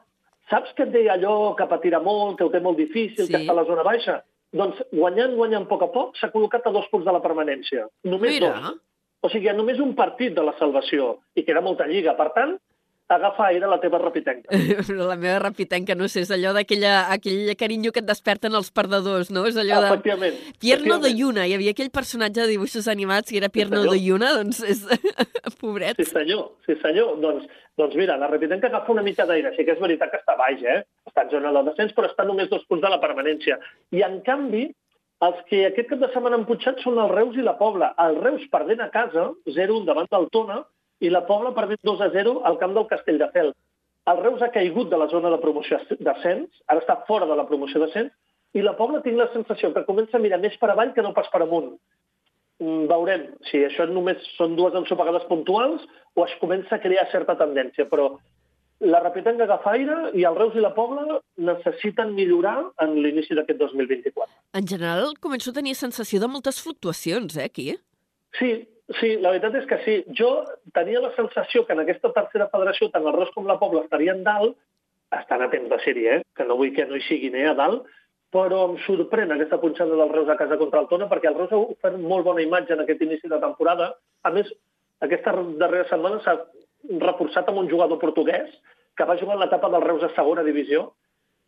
saps que et deia allò que patirà molt, que ho té molt difícil, Sí. que està a la zona baixa? Doncs guanyant, guanyant a poc a poc, s'ha col·locat a dos punts de la permanència. Només Mira. dos. O sigui, hi ha només un partit de la salvació i queda molta lliga. Per tant, agafa aire la teva rapitenca. <laughs> La meva rapitenca, no sé, és allò d'aquella aquell carinyo que et desperten els perdedors, no? És allò de... Efectivament. Pierno de. Lluna. Hi havia aquell personatge de dibuixos animats que era Pierno senyor. de Lluna, doncs és... <laughs> Pobret. Sí, senyor, sí, senyor. Doncs, doncs mira, la Rapitenca agafa una mica d'aire. Sí que és veritat que està baix, eh? Està en zona de descens, però està només dos punts de la permanència. I, en canvi, els que aquest cap de setmana han pujat són el Reus i la Pobla. El Reus perdent a casa, 0-1 davant del Tona, i la Pobla perdent 2-0 al camp del Castelldefels. El Reus ha caigut de la zona de promoció d'ascens, ara està fora de la promoció d'ascens, i la Pobla tinc la sensació que comença a mirar més per avall que no pas per amunt. Mm, Veurem si això només són dues ensopegades puntuals o es comença a crear certa tendència, però la Rapitenca agafa aire i el Reus i la Pobla necessiten millorar en l'inici d'aquest 2024. En general, començo a tenir sensació de moltes fluctuacions, eh, aquí. Sí, sí, la veritat és que sí. Jo tenia la sensació que en aquesta tercera federació tant el Reus com la Pobla estarien dalt, estan a temps de sèrie, eh? que no vull que no hi siguin eh, a dalt, però em sorprèn aquesta punxada del Reus a casa contra el Tona, perquè el Reus ha ofert molt bona imatge en aquest inici de temporada. A més, aquesta darrera setmana s'ha reforçat amb un jugador portuguès que va jugar en l'etapa del Reus a segona divisió,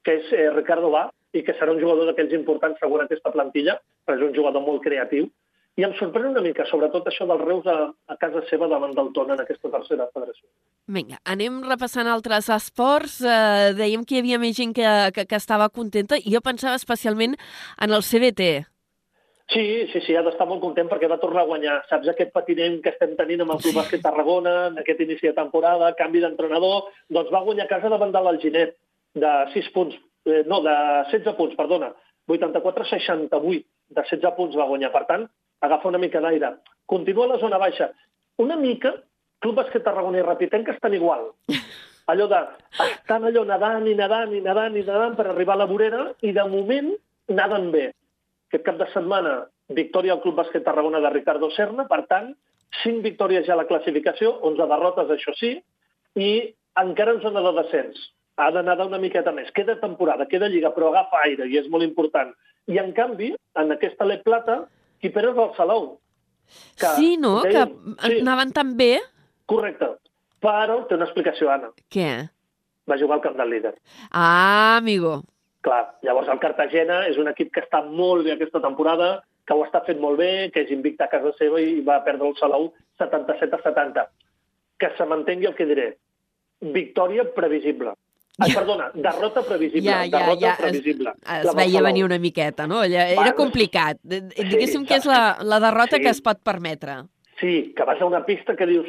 que és eh, Ricardo Bá, i que serà un jugador d'aquells importants segons aquesta plantilla, però és un jugador molt creatiu. I em sorprèn una mica, sobretot això del Reus a, a casa seva davant del Tona en aquesta tercera federació. Vinga, anem repassant altres esports. Eh, dèiem que hi havia més gent que, que, que estava contenta i jo pensava especialment en el CBT. Sí, sí, sí, ha d'estar molt content perquè va tornar a guanyar. Saps aquest patiment que estem tenint amb el Club Bàsquet Tarragona, en aquest inici de temporada, canvi d'entrenador, doncs va guanyar a casa davant de l'Alginet de 6 punts, eh, no, de 16 punts, perdona, 84-68, de 16 punts va guanyar. Per tant, agafa una mica d'aire. Continua la zona baixa. Una mica, Club Bàsquet Tarragona i Rapitenca estan igual. <laughs> Allò de, estan allò nedant i nedant i nedant i nedant per arribar a la vorera i de moment naden bé. Aquest cap de setmana, victòria al Club Bàsquet Tarragona de Ricardo Serna, per tant, 5 victòries ja a la classificació, 11 derrotes, això sí, i encara en zona de descens. Ha de nedar una miqueta més. Queda temporada, queda lliga, però agafa aire i és molt important. I, en canvi, en aquesta Le Plata, qui perd és el Salou. que sí, no? dèiem- que anaven tan bé. Correcte. Però té una explicació, Anna. Què? Va jugar al camp del líder. Ah, amigo. Clar, llavors el Cartagena és un equip que està molt bé aquesta temporada, que ho està fent molt bé, que és invicta a casa seva i va perdre el Salou 77 a 70. Que se mantengui el que diré. victòria previsible. Ai, perdona, derrota previsible. Ja, ja, derrota ja, es, previsible. es La veia Barcelona. venir una miqueta, no? Allà, era Bueno, complicat. D- sí, Diguéssim que és la, la derrota sí. que es pot permetre. Sí, que vas a una pista que dius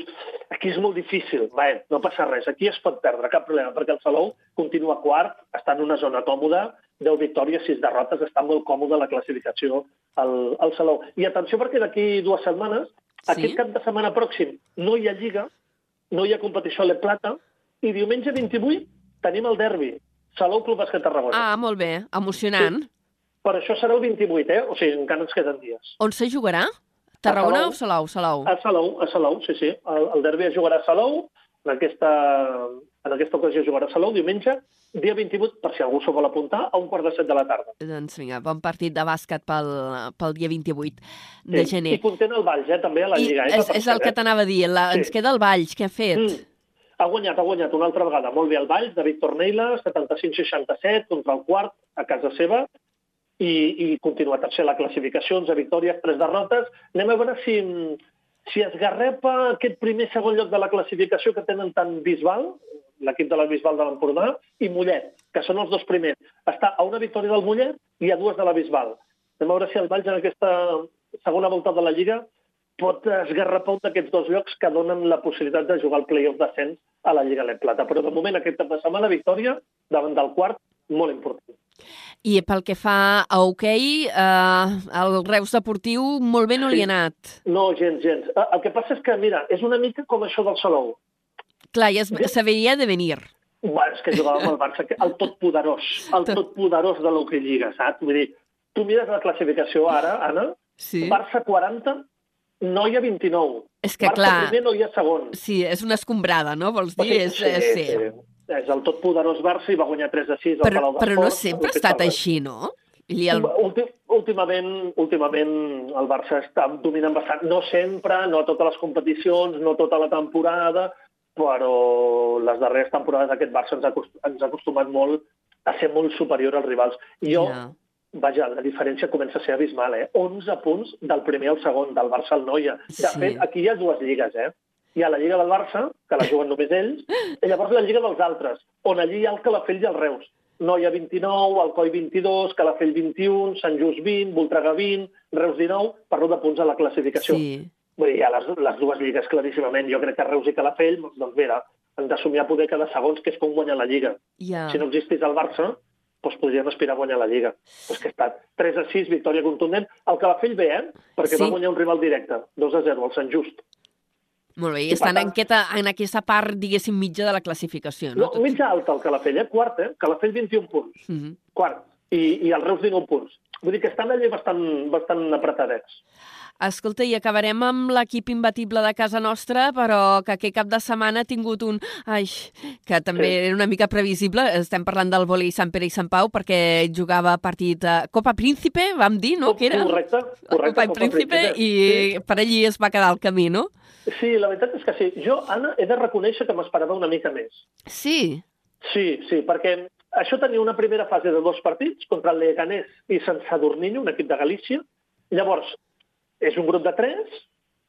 aquí és molt difícil, bé, no passa res, aquí es pot perdre, cap problema, perquè el Salou continua quart, està en una zona còmoda, 10 victòries, 6 derrotes, està molt còmode la classificació al, al Salou. I atenció perquè d'aquí dues setmanes, Sí? aquest cap de setmana pròxim, no hi ha Lliga, no hi ha competició a Le Plata, i diumenge 28 tenim el derbi, Salou Club Bàsquet Tarragona. Ah, molt bé, emocionant. Per això serà el 28, eh? O sigui, encara ens queden dies. On se jugarà? Tarragona Salou. o Salou? Salou. A Salou, a Salou, sí, sí. El, el derbi es jugarà a Salou, en aquesta, en aquesta ocasió jugarà a Salou, diumenge, dia 28, per si algú s'ho vol apuntar, a un quart de set de la tarda. Doncs vinga, bon partit de bàsquet pel, pel dia 28 de Sí. gener. I content el Valls, eh, també, a la I Lliga. Eh, és, és el que t'anava a dir. La, Sí. Ens queda el Valls, què ha fet? Mm. Ha guanyat, ha guanyat una altra vegada molt bé el Valls, David Torneila, 75-67 contra el quart a casa seva, i, i continua tercer la classificació, 11 victòries, 3 derrotes. Anem a veure si, si esgarrepa aquest primer segon lloc de la classificació que tenen tant Bisbal, l'equip de la Bisbal de l'Empordà, i Mollet, que són els dos primers. Està a una victòria del Mollet i a dues de la Bisbal. Anem a veure si el Valls en aquesta segona volta de la Lliga pot esgarrapar un d'aquests dos llocs que donen la possibilitat de jugar al play-off d'ascens a la Lliga Let Plata. Però de moment aquest cap de setmana victòria davant del quart, molt important. I pel que fa a hoquei, eh, el Reus Deportiu molt bé no li ha anat. No, gens, gens. Eh, El que passa és que, mira, és una mica com això del Salou. Clar, ja se veia de venir. Bueno, és que jugava amb el Barça, el totpoderós, el Tot. totpoderós de l'Hockey Lliga, saps? Vull dir, tu mires la classificació ara, Anna, Sí. Barça 40, Noia 29. És que, Barça clar, primer, Noia segon. sí, és una escombrada, no? Vols O dir? sigui, és, és, sí. És el totpoderós Barça i va guanyar 3 de 6 al Però, Palau però no sempre ha estat així, no? I el... Últim, últimament, últimament el Barça està dominant bastant. No sempre, no a totes les competicions, no tota la temporada, però les darreres temporades aquest Barça ens ha, ens ha acostumat molt a ser molt superior als rivals. Jo, Ja. Vaja, la diferència comença a ser abismal, eh? 11 punts del primer al segon, del Barça al Noia. De Sí. fet, aquí hi ha dues lligues, eh? Hi ha la Lliga del Barça, que la juguen només ells, i llavors la Lliga dels altres, on allí hi ha el Calafell i el Reus. Noia 29, Alcoi 22, Calafell 21, Sant Just 20, Voltregà 20, Reus 19, parlo de punts a la classificació. Sí. Vull dir, hi ha les, les dues lligues claríssimament. Jo crec que Reus i Calafell, doncs mira, han de somiar poder cada segons, que és com guanyar la Lliga. Ja. Si no existís el Barça, doncs podríem aspirar a guanyar la Lliga. Doncs que estat 3 a 6, victòria contundent. El Calafell bé, eh? Perquè Sí. va guanyar un rival directe, 2 a 0, el Sant Just. Molt bé, i I estan en aquesta, en aquesta part, diguéssim, mitja de la classificació, no? No, mitja alta el Calafell, eh? Quart, eh? Calafell 21 punts. Mhm. Quart. I, I el Reus 19 punts. Vull dir que estan allà bastant, bastant apretadets. Escolta, i acabarem amb l'equip imbatible de casa nostra, però que aquest cap de setmana ha tingut un... Ai, que també Sí. era una mica previsible. Estem parlant del vòlei Sant Pere i Sant Pau, perquè jugava partit a Copa Príncipe, vam dir, no? Que era Correcte, correcte. Copa Príncipe, i per allí es va quedar el camí, no? Sí, la veritat és que sí. Jo, Anna, he de reconèixer que m'esperava una mica més. Sí. Sí, sí, perquè això tenia una primera fase de dos partits contra el Leganés i Sant Sadurniño, un equip de Galícia. Llavors, és un grup de tres,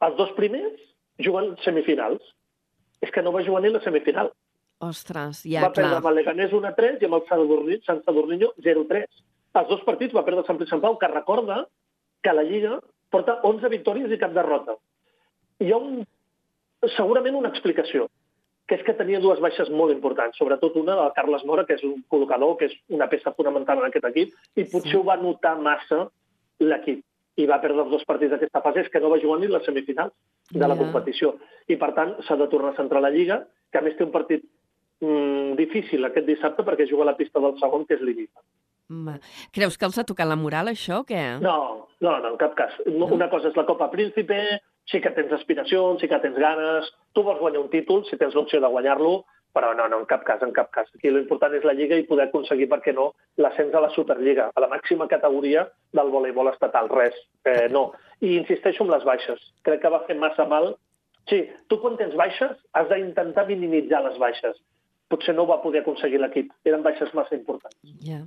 els dos primers juguen semifinals. És que no va jugar ni la semifinal. Ostres, Ja, ja, va perdre clar. amb el Leganés 1-3 i amb el Sadurniño, Sant Sadurniño 0-3. Els dos partits va perdre el Sant i Sant Pau, que recorda que la Lliga porta 11 victòries i cap derrota. Hi ha un, segurament una explicació, que és que tenia dues baixes molt importants, sobretot una del Carles Mora, que és un col·locador, que és una peça fonamental en aquest equip, i potser Sí. ho va notar massa l'equip i va perdre els dos partits d'aquesta fase, és que no va jugar ni les semifinals de la Ja. competició. I, per tant, s'ha de tornar a centrar la Lliga, que a més té un partit mm, difícil aquest dissabte perquè juga a la pista del segon, que és l'Ibiza. Ma- Creus que els ha tocat la moral, això, o què? No, no, no, en cap cas. Una cosa és la Copa Príncipe, sí que tens aspiracions, sí que tens ganes, tu vols guanyar un títol, si tens l'opció de guanyar-lo, però no, no, en cap cas, en cap cas. Aquí l'important és la Lliga i poder aconseguir, per què no, l'ascens a la Superliga, a la màxima categoria del voleibol estatal, res, eh, no. I insisteixo amb les baixes. Crec que va fer massa mal. Sí, tu quan tens baixes has d'intentar minimitzar les baixes, potser no va poder aconseguir l'equip. Eren baixes massa importants. Ja.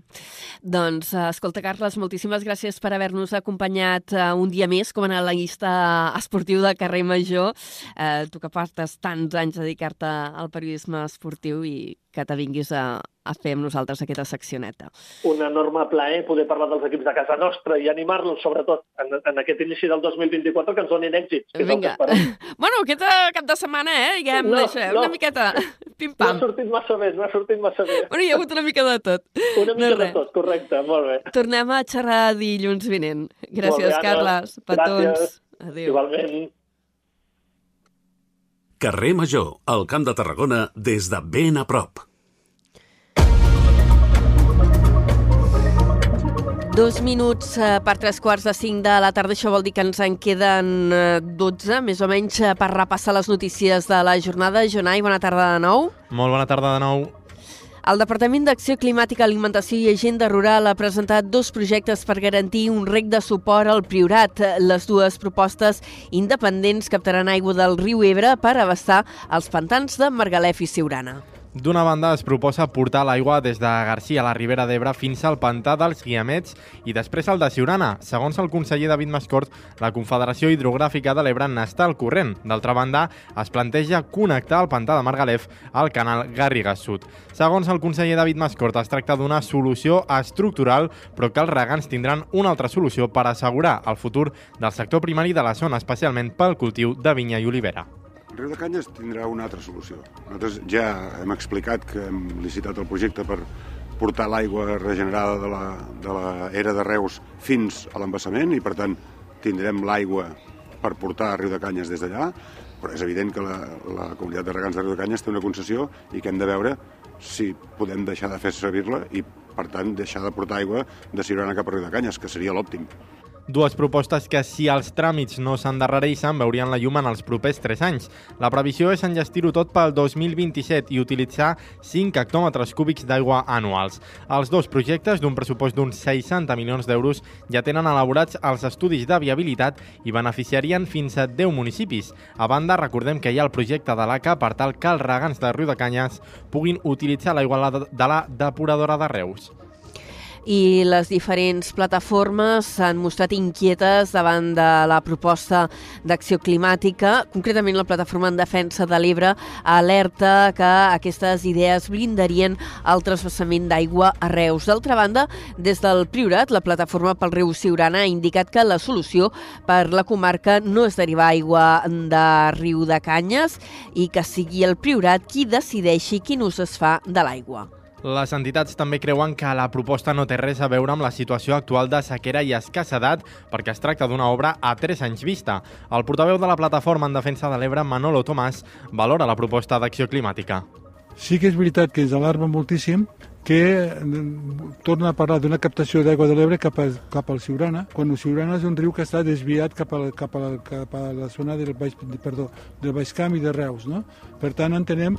Doncs, eh, escolta, Carles, moltíssimes gràcies per haver-nos acompanyat uh, un dia més com a analista esportiu de carrer Major. Uh, tu que portes tants anys a dedicar-te al periodisme esportiu i que te vinguis a, a fer amb nosaltres aquesta seccioneta. Un enorme plaer poder parlar dels equips de casa nostra i animar-los, sobretot, en, en aquest inici del 2024, que ens donin èxits. Que Vinga. <laughs> bueno, aquest cap de setmana, eh? Diguem, No, això, no. una miqueta <laughs> No ha pim-pam. sortit massa bé, no ha sortit massa bé. Bueno, hi ha hagut una mica de tot. Una mica No, de res. tot, correcte, molt bé. Tornem a xerrar dilluns vinent. Gràcies, Anna. Carles. Petons. Gràcies. Adéu. Igualment. Carrer Major, al Camp de Tarragona, des de ben a prop. Dos minuts eh, per tres quarts de cinc de la tarda, això vol dir que ens en queden eh, 12, més o menys, eh, per repassar les notícies de la jornada. Jonai, bona tarda de nou. Molt bona tarda de nou. El Departament d'Acció Climàtica, Alimentació i Agenda Rural ha presentat dos projectes per garantir un rec de suport al Priorat. Les dues propostes independents captaran aigua del riu Ebre per abastar els pantans de Margalef i Siurana. D'una banda, es proposa portar l'aigua des de Garcia a la Ribera d'Ebre fins al pantà dels Guiamets i després al de Siurana. Segons el conseller David Mascort, la Confederació Hidrogràfica de l'Ebre n'està al corrent. D'altra banda, es planteja connectar el pantà de Margalef al canal Garrigues Sud. Segons el conseller David Mascort, es tracta d'una solució estructural, però que els regants tindran una altra solució per assegurar el futur del sector primari de la zona, especialment pel cultiu de vinya i olivera. Riu de Canyes tindrà una altra solució. Nosaltres ja hem explicat que hem licitat el projecte per portar l'aigua regenerada de la, de la era de Reus fins a l'embassament i, per tant, tindrem l'aigua per portar a Riu de Canyes des d'allà, però és evident que la, la comunitat de regants de Riu de Canyes té una concessió i que hem de veure si podem deixar de fer servir-la i, per tant, deixar de portar aigua de Sirona cap a Riu de Canyes, que seria l'òptim. Dues propostes que, si els tràmits no s'endarrereixen, veurien la llum en els propers 3 anys. La previsió és enllestir-ho tot pel 2027 i utilitzar 5 hectòmetres cúbics d'aigua anuals. Els dos projectes, d'un pressupost d'uns 60 milions d'euros, ja tenen elaborats els estudis de viabilitat i beneficiarien fins a 10 municipis. A banda, recordem que hi ha el projecte de l'ACA per tal que els regants de Riu de Canyes puguin utilitzar l'aigua de la depuradora de Reus i les diferents plataformes s'han mostrat inquietes davant de la proposta d'acció climàtica. Concretament, la plataforma en defensa de l'Ebre alerta que aquestes idees blindarien el trasbassament d'aigua a Reus. D'altra banda, des del Priorat, la plataforma pel riu Siurana ha indicat que la solució per la comarca no és derivar aigua de riu de Canyes i que sigui el Priorat qui decideixi quin ús es fa de l'aigua. Les entitats també creuen que la proposta no té res a veure amb la situació actual de sequera i escassedat perquè es tracta d'una obra a 3 anys vista. El portaveu de la plataforma en defensa de l'Ebre, Manolo Tomàs, valora la proposta d'acció climàtica. Sí que és veritat que ens alarma moltíssim que mm, torna a parlar d'una captació d'aigua de l'Ebre cap, a, cap al Siurana, quan el Siurana és un riu que està desviat cap a, cap a, la, cap a la zona del Baix, perdó, del Baix Camp i de Reus. No? Per tant, entenem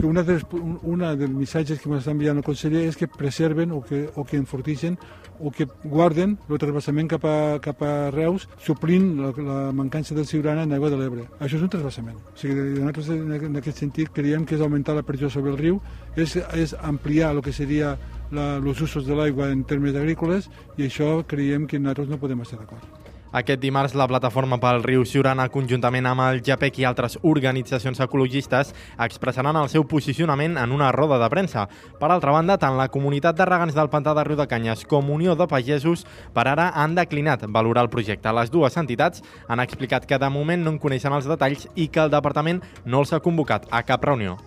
que una dels, un una dels missatges que ens està enviant el conseller és que preserven o que, o que enfortixen o que guarden el trasbassament cap a, cap a Reus, suplint la, la mancança del Siurana en aigua de l'Ebre. Això és un trasbassament. O sigui, nosaltres en, aquest sentit creiem que és augmentar la pressió sobre el riu, és, és ampliar el que seria els usos de l'aigua en termes agrícoles i això creiem que nosaltres no podem estar d'acord. Aquest dimarts, la plataforma pel riu Siurana, conjuntament amb el JAPEC i altres organitzacions ecologistes, expressaran el seu posicionament en una roda de premsa. Per altra banda, tant la comunitat de regants del Pantà de Riu de Canyes com Unió de Pagesos per ara han declinat valorar el projecte. Les dues entitats han explicat que de moment no en coneixen els detalls i que el departament no els ha convocat a cap reunió.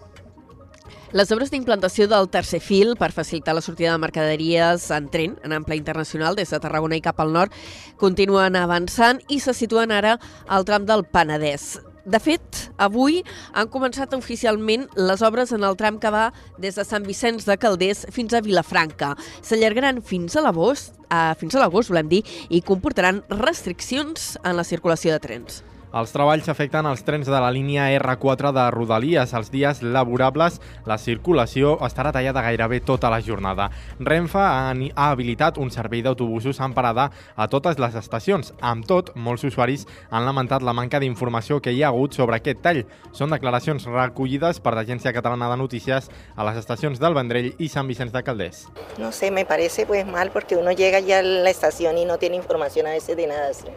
Les obres d'implantació del tercer fil per facilitar la sortida de mercaderies en tren en ample internacional des de Tarragona i cap al nord continuen avançant i se situen ara al tram del Penedès. De fet, avui han començat oficialment les obres en el tram que va des de Sant Vicenç de Calders fins a Vilafranca. S'allargaran fins a l'agost, eh, fins a l'agost, volem dir, i comportaran restriccions en la circulació de trens. Els treballs afecten els trens de la línia R4 de Rodalies. Els dies laborables, la circulació estarà tallada gairebé tota la jornada. Renfe ha, ha habilitat un servei d'autobusos en parada a totes les estacions. Amb tot, molts usuaris han lamentat la manca d'informació que hi ha hagut sobre aquest tall. Són declaracions recollides per l'Agència Catalana de Notícies a les estacions del Vendrell i Sant Vicenç de Calders. No sé, me parece pues mal porque uno llega ya a la estación y no tiene información a veces de nada. ¿sí?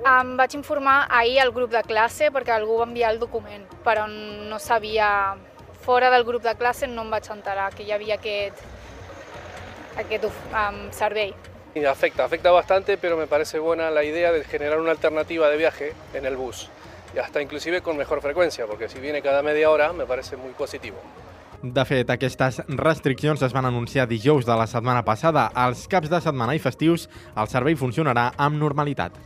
Em vaig informar ahir al grup de classe perquè algú va enviar el document, però no sabia... Fora del grup de classe no em vaig enterar que hi havia aquest, aquest um, servei. Afecta, afecta bastante, pero me parece buena la idea de generar una alternativa de viaje en el bus. Y hasta inclusive con mejor frecuencia, porque si viene cada media hora me parece muy positivo. De fet, aquestes restriccions es van anunciar dijous de la setmana passada. Als caps de setmana i festius, el servei funcionarà amb normalitat.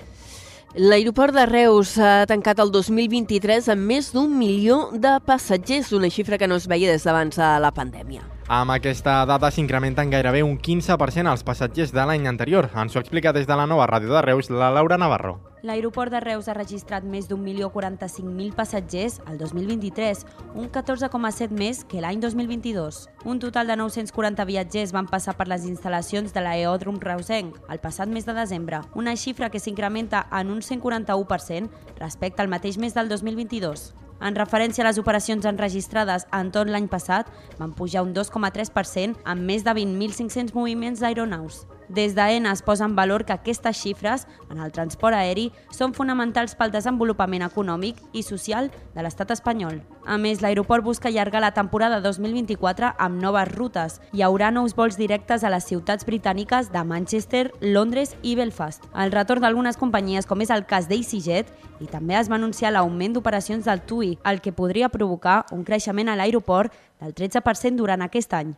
L'aeroport de Reus ha tancat el 2023 amb més d'un milió de passatgers, una xifra que no es veia des d'abans de la pandèmia. Amb aquesta dada s'incrementen gairebé un 15% els passatgers de l'any anterior. Ens ho explica des de la nova ràdio de Reus la Laura Navarro. L'aeroport de Reus ha registrat més d'un milió 45.000 passatgers al 2023, un 14,7 més que l'any 2022. Un total de 940 viatgers van passar per les instal·lacions de l'aeòdrom reusenc el passat mes de desembre, una xifra que s'incrementa en un 141% respecte al mateix mes del 2022. En referència a les operacions enregistrades en tot l'any passat, van pujar un 2,3% amb més de 20.500 moviments d'aeronaus. Des d'AENA es posa en valor que aquestes xifres en el transport aeri són fonamentals pel desenvolupament econòmic i social de l'estat espanyol. A més, l'aeroport busca allargar la temporada 2024 amb noves rutes. Hi haurà nous vols directes a les ciutats britàniques de Manchester, Londres i Belfast. El retorn d'algunes companyies, com és el cas d'EasyJet, i també es va anunciar l'augment d'operacions del TUI, el que podria provocar un creixement a l'aeroport del 13% durant aquest any.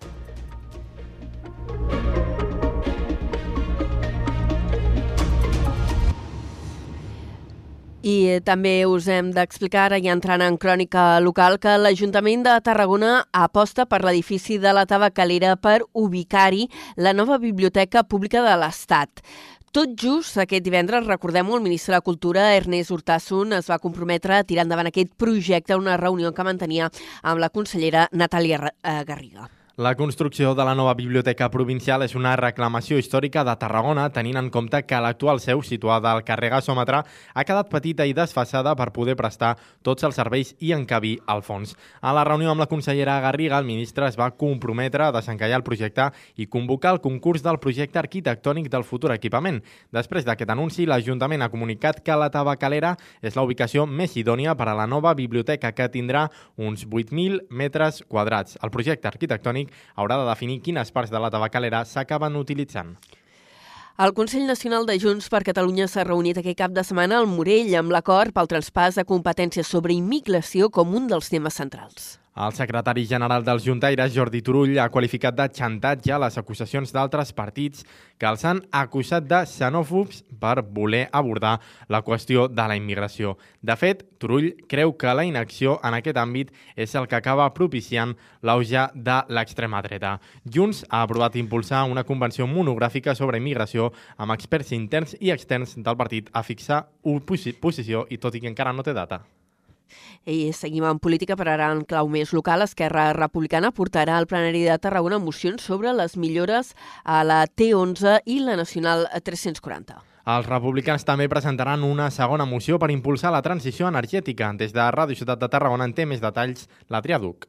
I també us hem d'explicar, ja entrant en crònica local, que l'Ajuntament de Tarragona aposta per l'edifici de la Tabacalera per ubicar-hi la nova Biblioteca Pública de l'Estat. Tot just aquest divendres, recordem-ho, el ministre de Cultura, Ernest Urtasun, es va comprometre a tirar endavant aquest projecte a una reunió que mantenia amb la consellera Natàlia eh, Garriga. La construcció de la nova biblioteca provincial és una reclamació històrica de Tarragona, tenint en compte que l'actual seu, situada al carrer Gasòmetre, ha quedat petita i desfassada per poder prestar tots els serveis i encabir al fons. A la reunió amb la consellera Garriga, el ministre es va comprometre a desencallar el projecte i convocar el concurs del projecte arquitectònic del futur equipament. Després d'aquest anunci, l'Ajuntament ha comunicat que la Tabacalera és la ubicació més idònia per a la nova biblioteca, que tindrà uns 8.000 metres quadrats. El projecte arquitectònic haurà de definir quines parts de la tabacalera s'acaben utilitzant. El Consell Nacional de Junts per Catalunya s'ha reunit aquest cap de setmana al Morell amb l'acord pel traspàs de competències sobre immigració com un dels temes centrals. El secretari general dels Juntaires, Jordi Turull, ha qualificat de xantatge les acusacions d'altres partits que els han acusat de xenòfobs per voler abordar la qüestió de la immigració. De fet, Turull creu que la inacció en aquest àmbit és el que acaba propiciant l'auge de l'extrema dreta. Junts ha aprovat impulsar una convenció monogràfica sobre immigració amb experts interns i externs del partit a fixar una posició i tot i que encara no té data. I seguim en política, per ara en clau més local. Esquerra Republicana portarà al plenari de Tarragona mocions sobre les millores a la T11 i la Nacional 340. Els republicans també presentaran una segona moció per impulsar la transició energètica. Des de Ràdio Ciutat de Tarragona en té més detalls la Triaduc.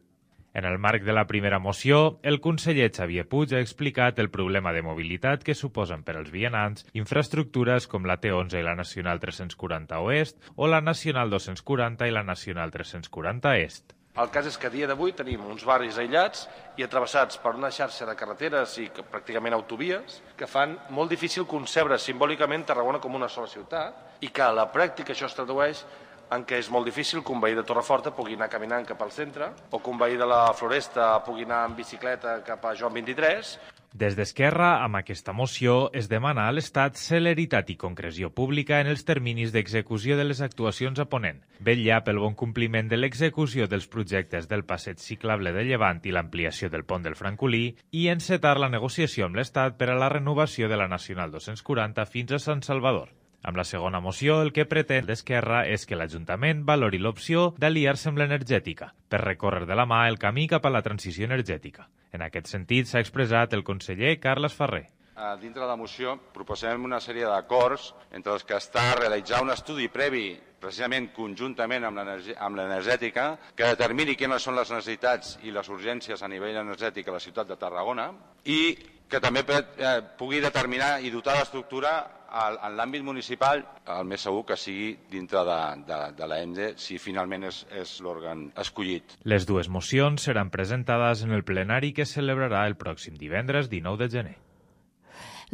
En el marc de la primera moció, el conseller Xavier Puig ha explicat el problema de mobilitat que suposen per als vianants infraestructures com la T11 i la Nacional 340 Oest o la Nacional 240 i la Nacional 340 Est. El cas és que a dia d'avui tenim uns barris aïllats i atravessats per una xarxa de carreteres i pràcticament autovies que fan molt difícil concebre simbòlicament Tarragona com una sola ciutat i que a la pràctica això es tradueix en què és molt difícil que un veí de Torreforta pugui anar caminant cap al centre o que un veí de la Floresta pugui anar en bicicleta cap a Joan 23. Des d'Esquerra, amb aquesta moció, es demana a l'Estat celeritat i concreció pública en els terminis d'execució de les actuacions a Ponent, vetllar pel bon compliment de l'execució dels projectes del passeig ciclable de Llevant i l'ampliació del pont del Francolí i encetar la negociació amb l'Estat per a la renovació de la Nacional 240 fins a Sant Salvador. Amb la segona moció, el que pretén l'Esquerra és que l'Ajuntament valori l'opció d'aliar-se amb l'energètica per recórrer de la mà el camí cap a la transició energètica. En aquest sentit s'ha expressat el conseller Carles Ferrer. Dintre de la moció proposem una sèrie d'acords entre els que està realitzar un estudi previ precisament conjuntament amb l'energètica que determini quines són les necessitats i les urgències a nivell energètic a la ciutat de Tarragona i que també eh, pugui determinar i dotar d'estructura en l'àmbit municipal el més segur que sigui dintre de, de, de l'ENDE si finalment és, és l'òrgan escollit. Les dues mocions seran presentades en el plenari que es celebrarà el pròxim divendres 19 de gener.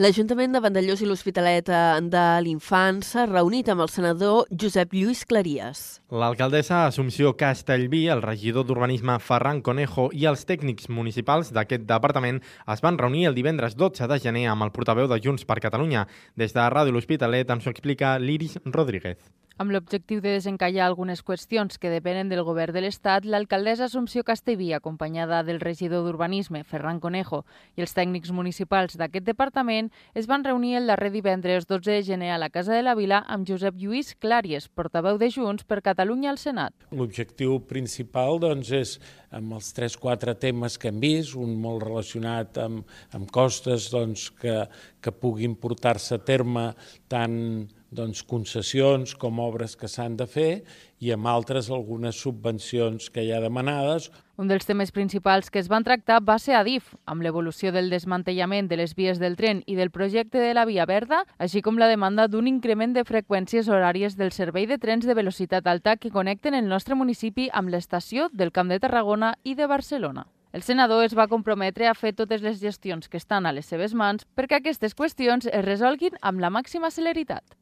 L'Ajuntament de Vandellós i l'Hospitalet eh, de l'Infant s'ha reunit amb el senador Josep Lluís Claries. L'alcaldessa Assumpció Castellví, el regidor d'Urbanisme Ferran Conejo i els tècnics municipals d'aquest departament es van reunir el divendres 12 de gener amb el portaveu de Junts per Catalunya. Des de Ràdio L'Hospitalet ens ho explica l'Iris Rodríguez. Amb l'objectiu de desencallar algunes qüestions que depenen del govern de l'Estat, l'alcaldessa Assumpció Castellví, acompanyada del regidor d'Urbanisme, Ferran Conejo, i els tècnics municipals d'aquest departament, es van reunir el darrer divendres 12 de gener a la Casa de la Vila amb Josep Lluís Clàries, portaveu de Junts per Catalunya al Senat. L'objectiu principal doncs, és amb els 3-4 temes que hem vist, un molt relacionat amb, amb costes doncs, que, que puguin portar-se a terme tant doncs, concessions com obres que s'han de fer i amb altres algunes subvencions que hi ha demanades. Un dels temes principals que es van tractar va ser Adif, amb l'evolució del desmantellament de les vies del tren i del projecte de la Via Verda, així com la demanda d'un increment de freqüències horàries del servei de trens de velocitat alta que connecten el nostre municipi amb l'estació del Camp de Tarragona i de Barcelona. El senador es va comprometre a fer totes les gestions que estan a les seves mans perquè aquestes qüestions es resolguin amb la màxima celeritat.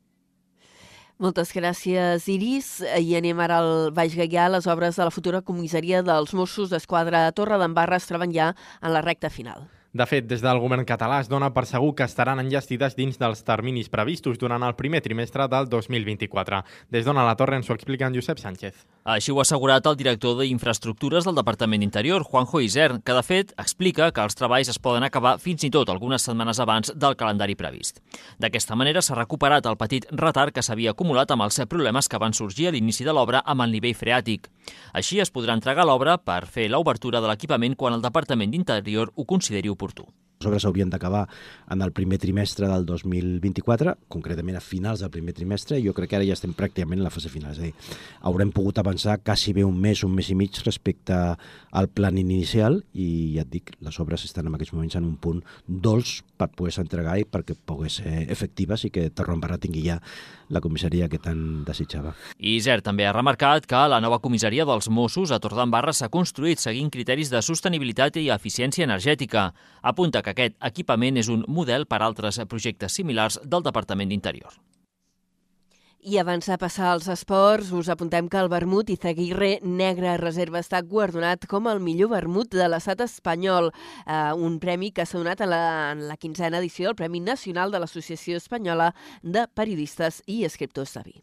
Moltes gràcies, Iris. I anem ara al Baix Gaià. Les obres de la futura comissaria dels Mossos d'Esquadra a Torre d'Embarra es troben ja en la recta final. De fet, des del govern català es dona per segur que estaran enllestides dins dels terminis previstos durant el primer trimestre del 2024. Des d'on a la Torre ens ho explica en Josep Sánchez. Així ho ha assegurat el director d'Infraestructures del Departament d'Interior, Juanjo Isern, que de fet explica que els treballs es poden acabar fins i tot algunes setmanes abans del calendari previst. D'aquesta manera s'ha recuperat el petit retard que s'havia acumulat amb els problemes que van sorgir a l'inici de l'obra amb el nivell freàtic. Així es podrà entregar l'obra per fer l'obertura de l'equipament quan el Departament d'Interior ho consideri oportú. Les obres s'haurien d'acabar en el primer trimestre del 2024, concretament a finals del primer trimestre, i jo crec que ara ja estem pràcticament en la fase final. És a dir, haurem pogut avançar quasi bé un mes, un mes i mig respecte al plan inicial i ja et dic, les obres estan en aquests moments en un punt dolç per poder-se entregar i perquè pogués ser efectives i que Torrembarra tingui ja la comissaria que tant desitjava. Iser també ha remarcat que la nova comissaria dels Mossos a Torredembarra s'ha construït seguint criteris de sostenibilitat i eficiència energètica. Apunta que aquest equipament és un model per altres projectes similars del Departament d'Interior. I abans de passar als esports, us apuntem que el vermut Izaguirre Negre Reserva està guardonat com el millor vermut de l'estat espanyol, eh, un premi que s'ha donat en la, en la quinzena edició del Premi Nacional de l'Associació Espanyola de Periodistes i Escriptors de Vi.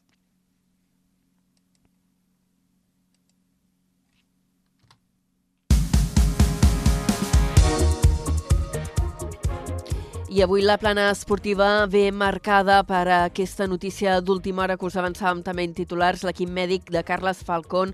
I avui la plana esportiva ve marcada per aquesta notícia d'última hora que us avançàvem també en titulars. L'equip mèdic de Carles Falcón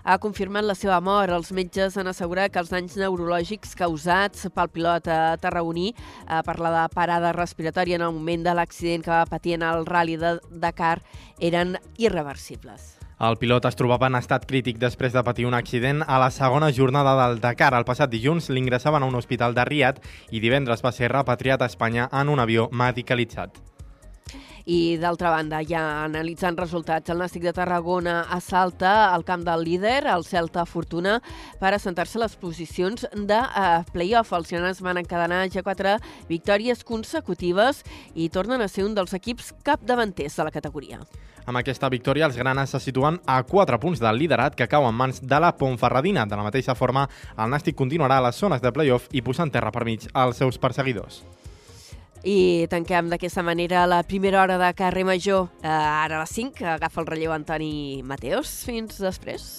ha confirmat la seva mort. Els metges han assegurat que els danys neurològics causats pel pilot tarragoní eh, per la parada respiratòria en el moment de l'accident que va patir en el Rally de Dakar eren irreversibles. El pilot es trobava en estat crític després de patir un accident a la segona jornada del Dakar. El passat dilluns l'ingressaven a un hospital de Riad i divendres va ser repatriat a Espanya en un avió medicalitzat. I d'altra banda, ja analitzant resultats, el Nàstic de Tarragona assalta el camp del líder, el Celta Fortuna, per assentar-se a les posicions de uh, play-off. Els llanes van encadenar ja quatre victòries consecutives i tornen a ser un dels equips capdavanters de la categoria. Amb aquesta victòria, els granes se situen a 4 punts del liderat que cau en mans de la Pontferradina. De la mateixa forma, el Nàstic continuarà a les zones de play-off i posant terra per mig als seus perseguidors. I tanquem d'aquesta manera la primera hora de carrer major. Eh, ara a les 5 agafa el relleu Antoni Mateos. Fins després.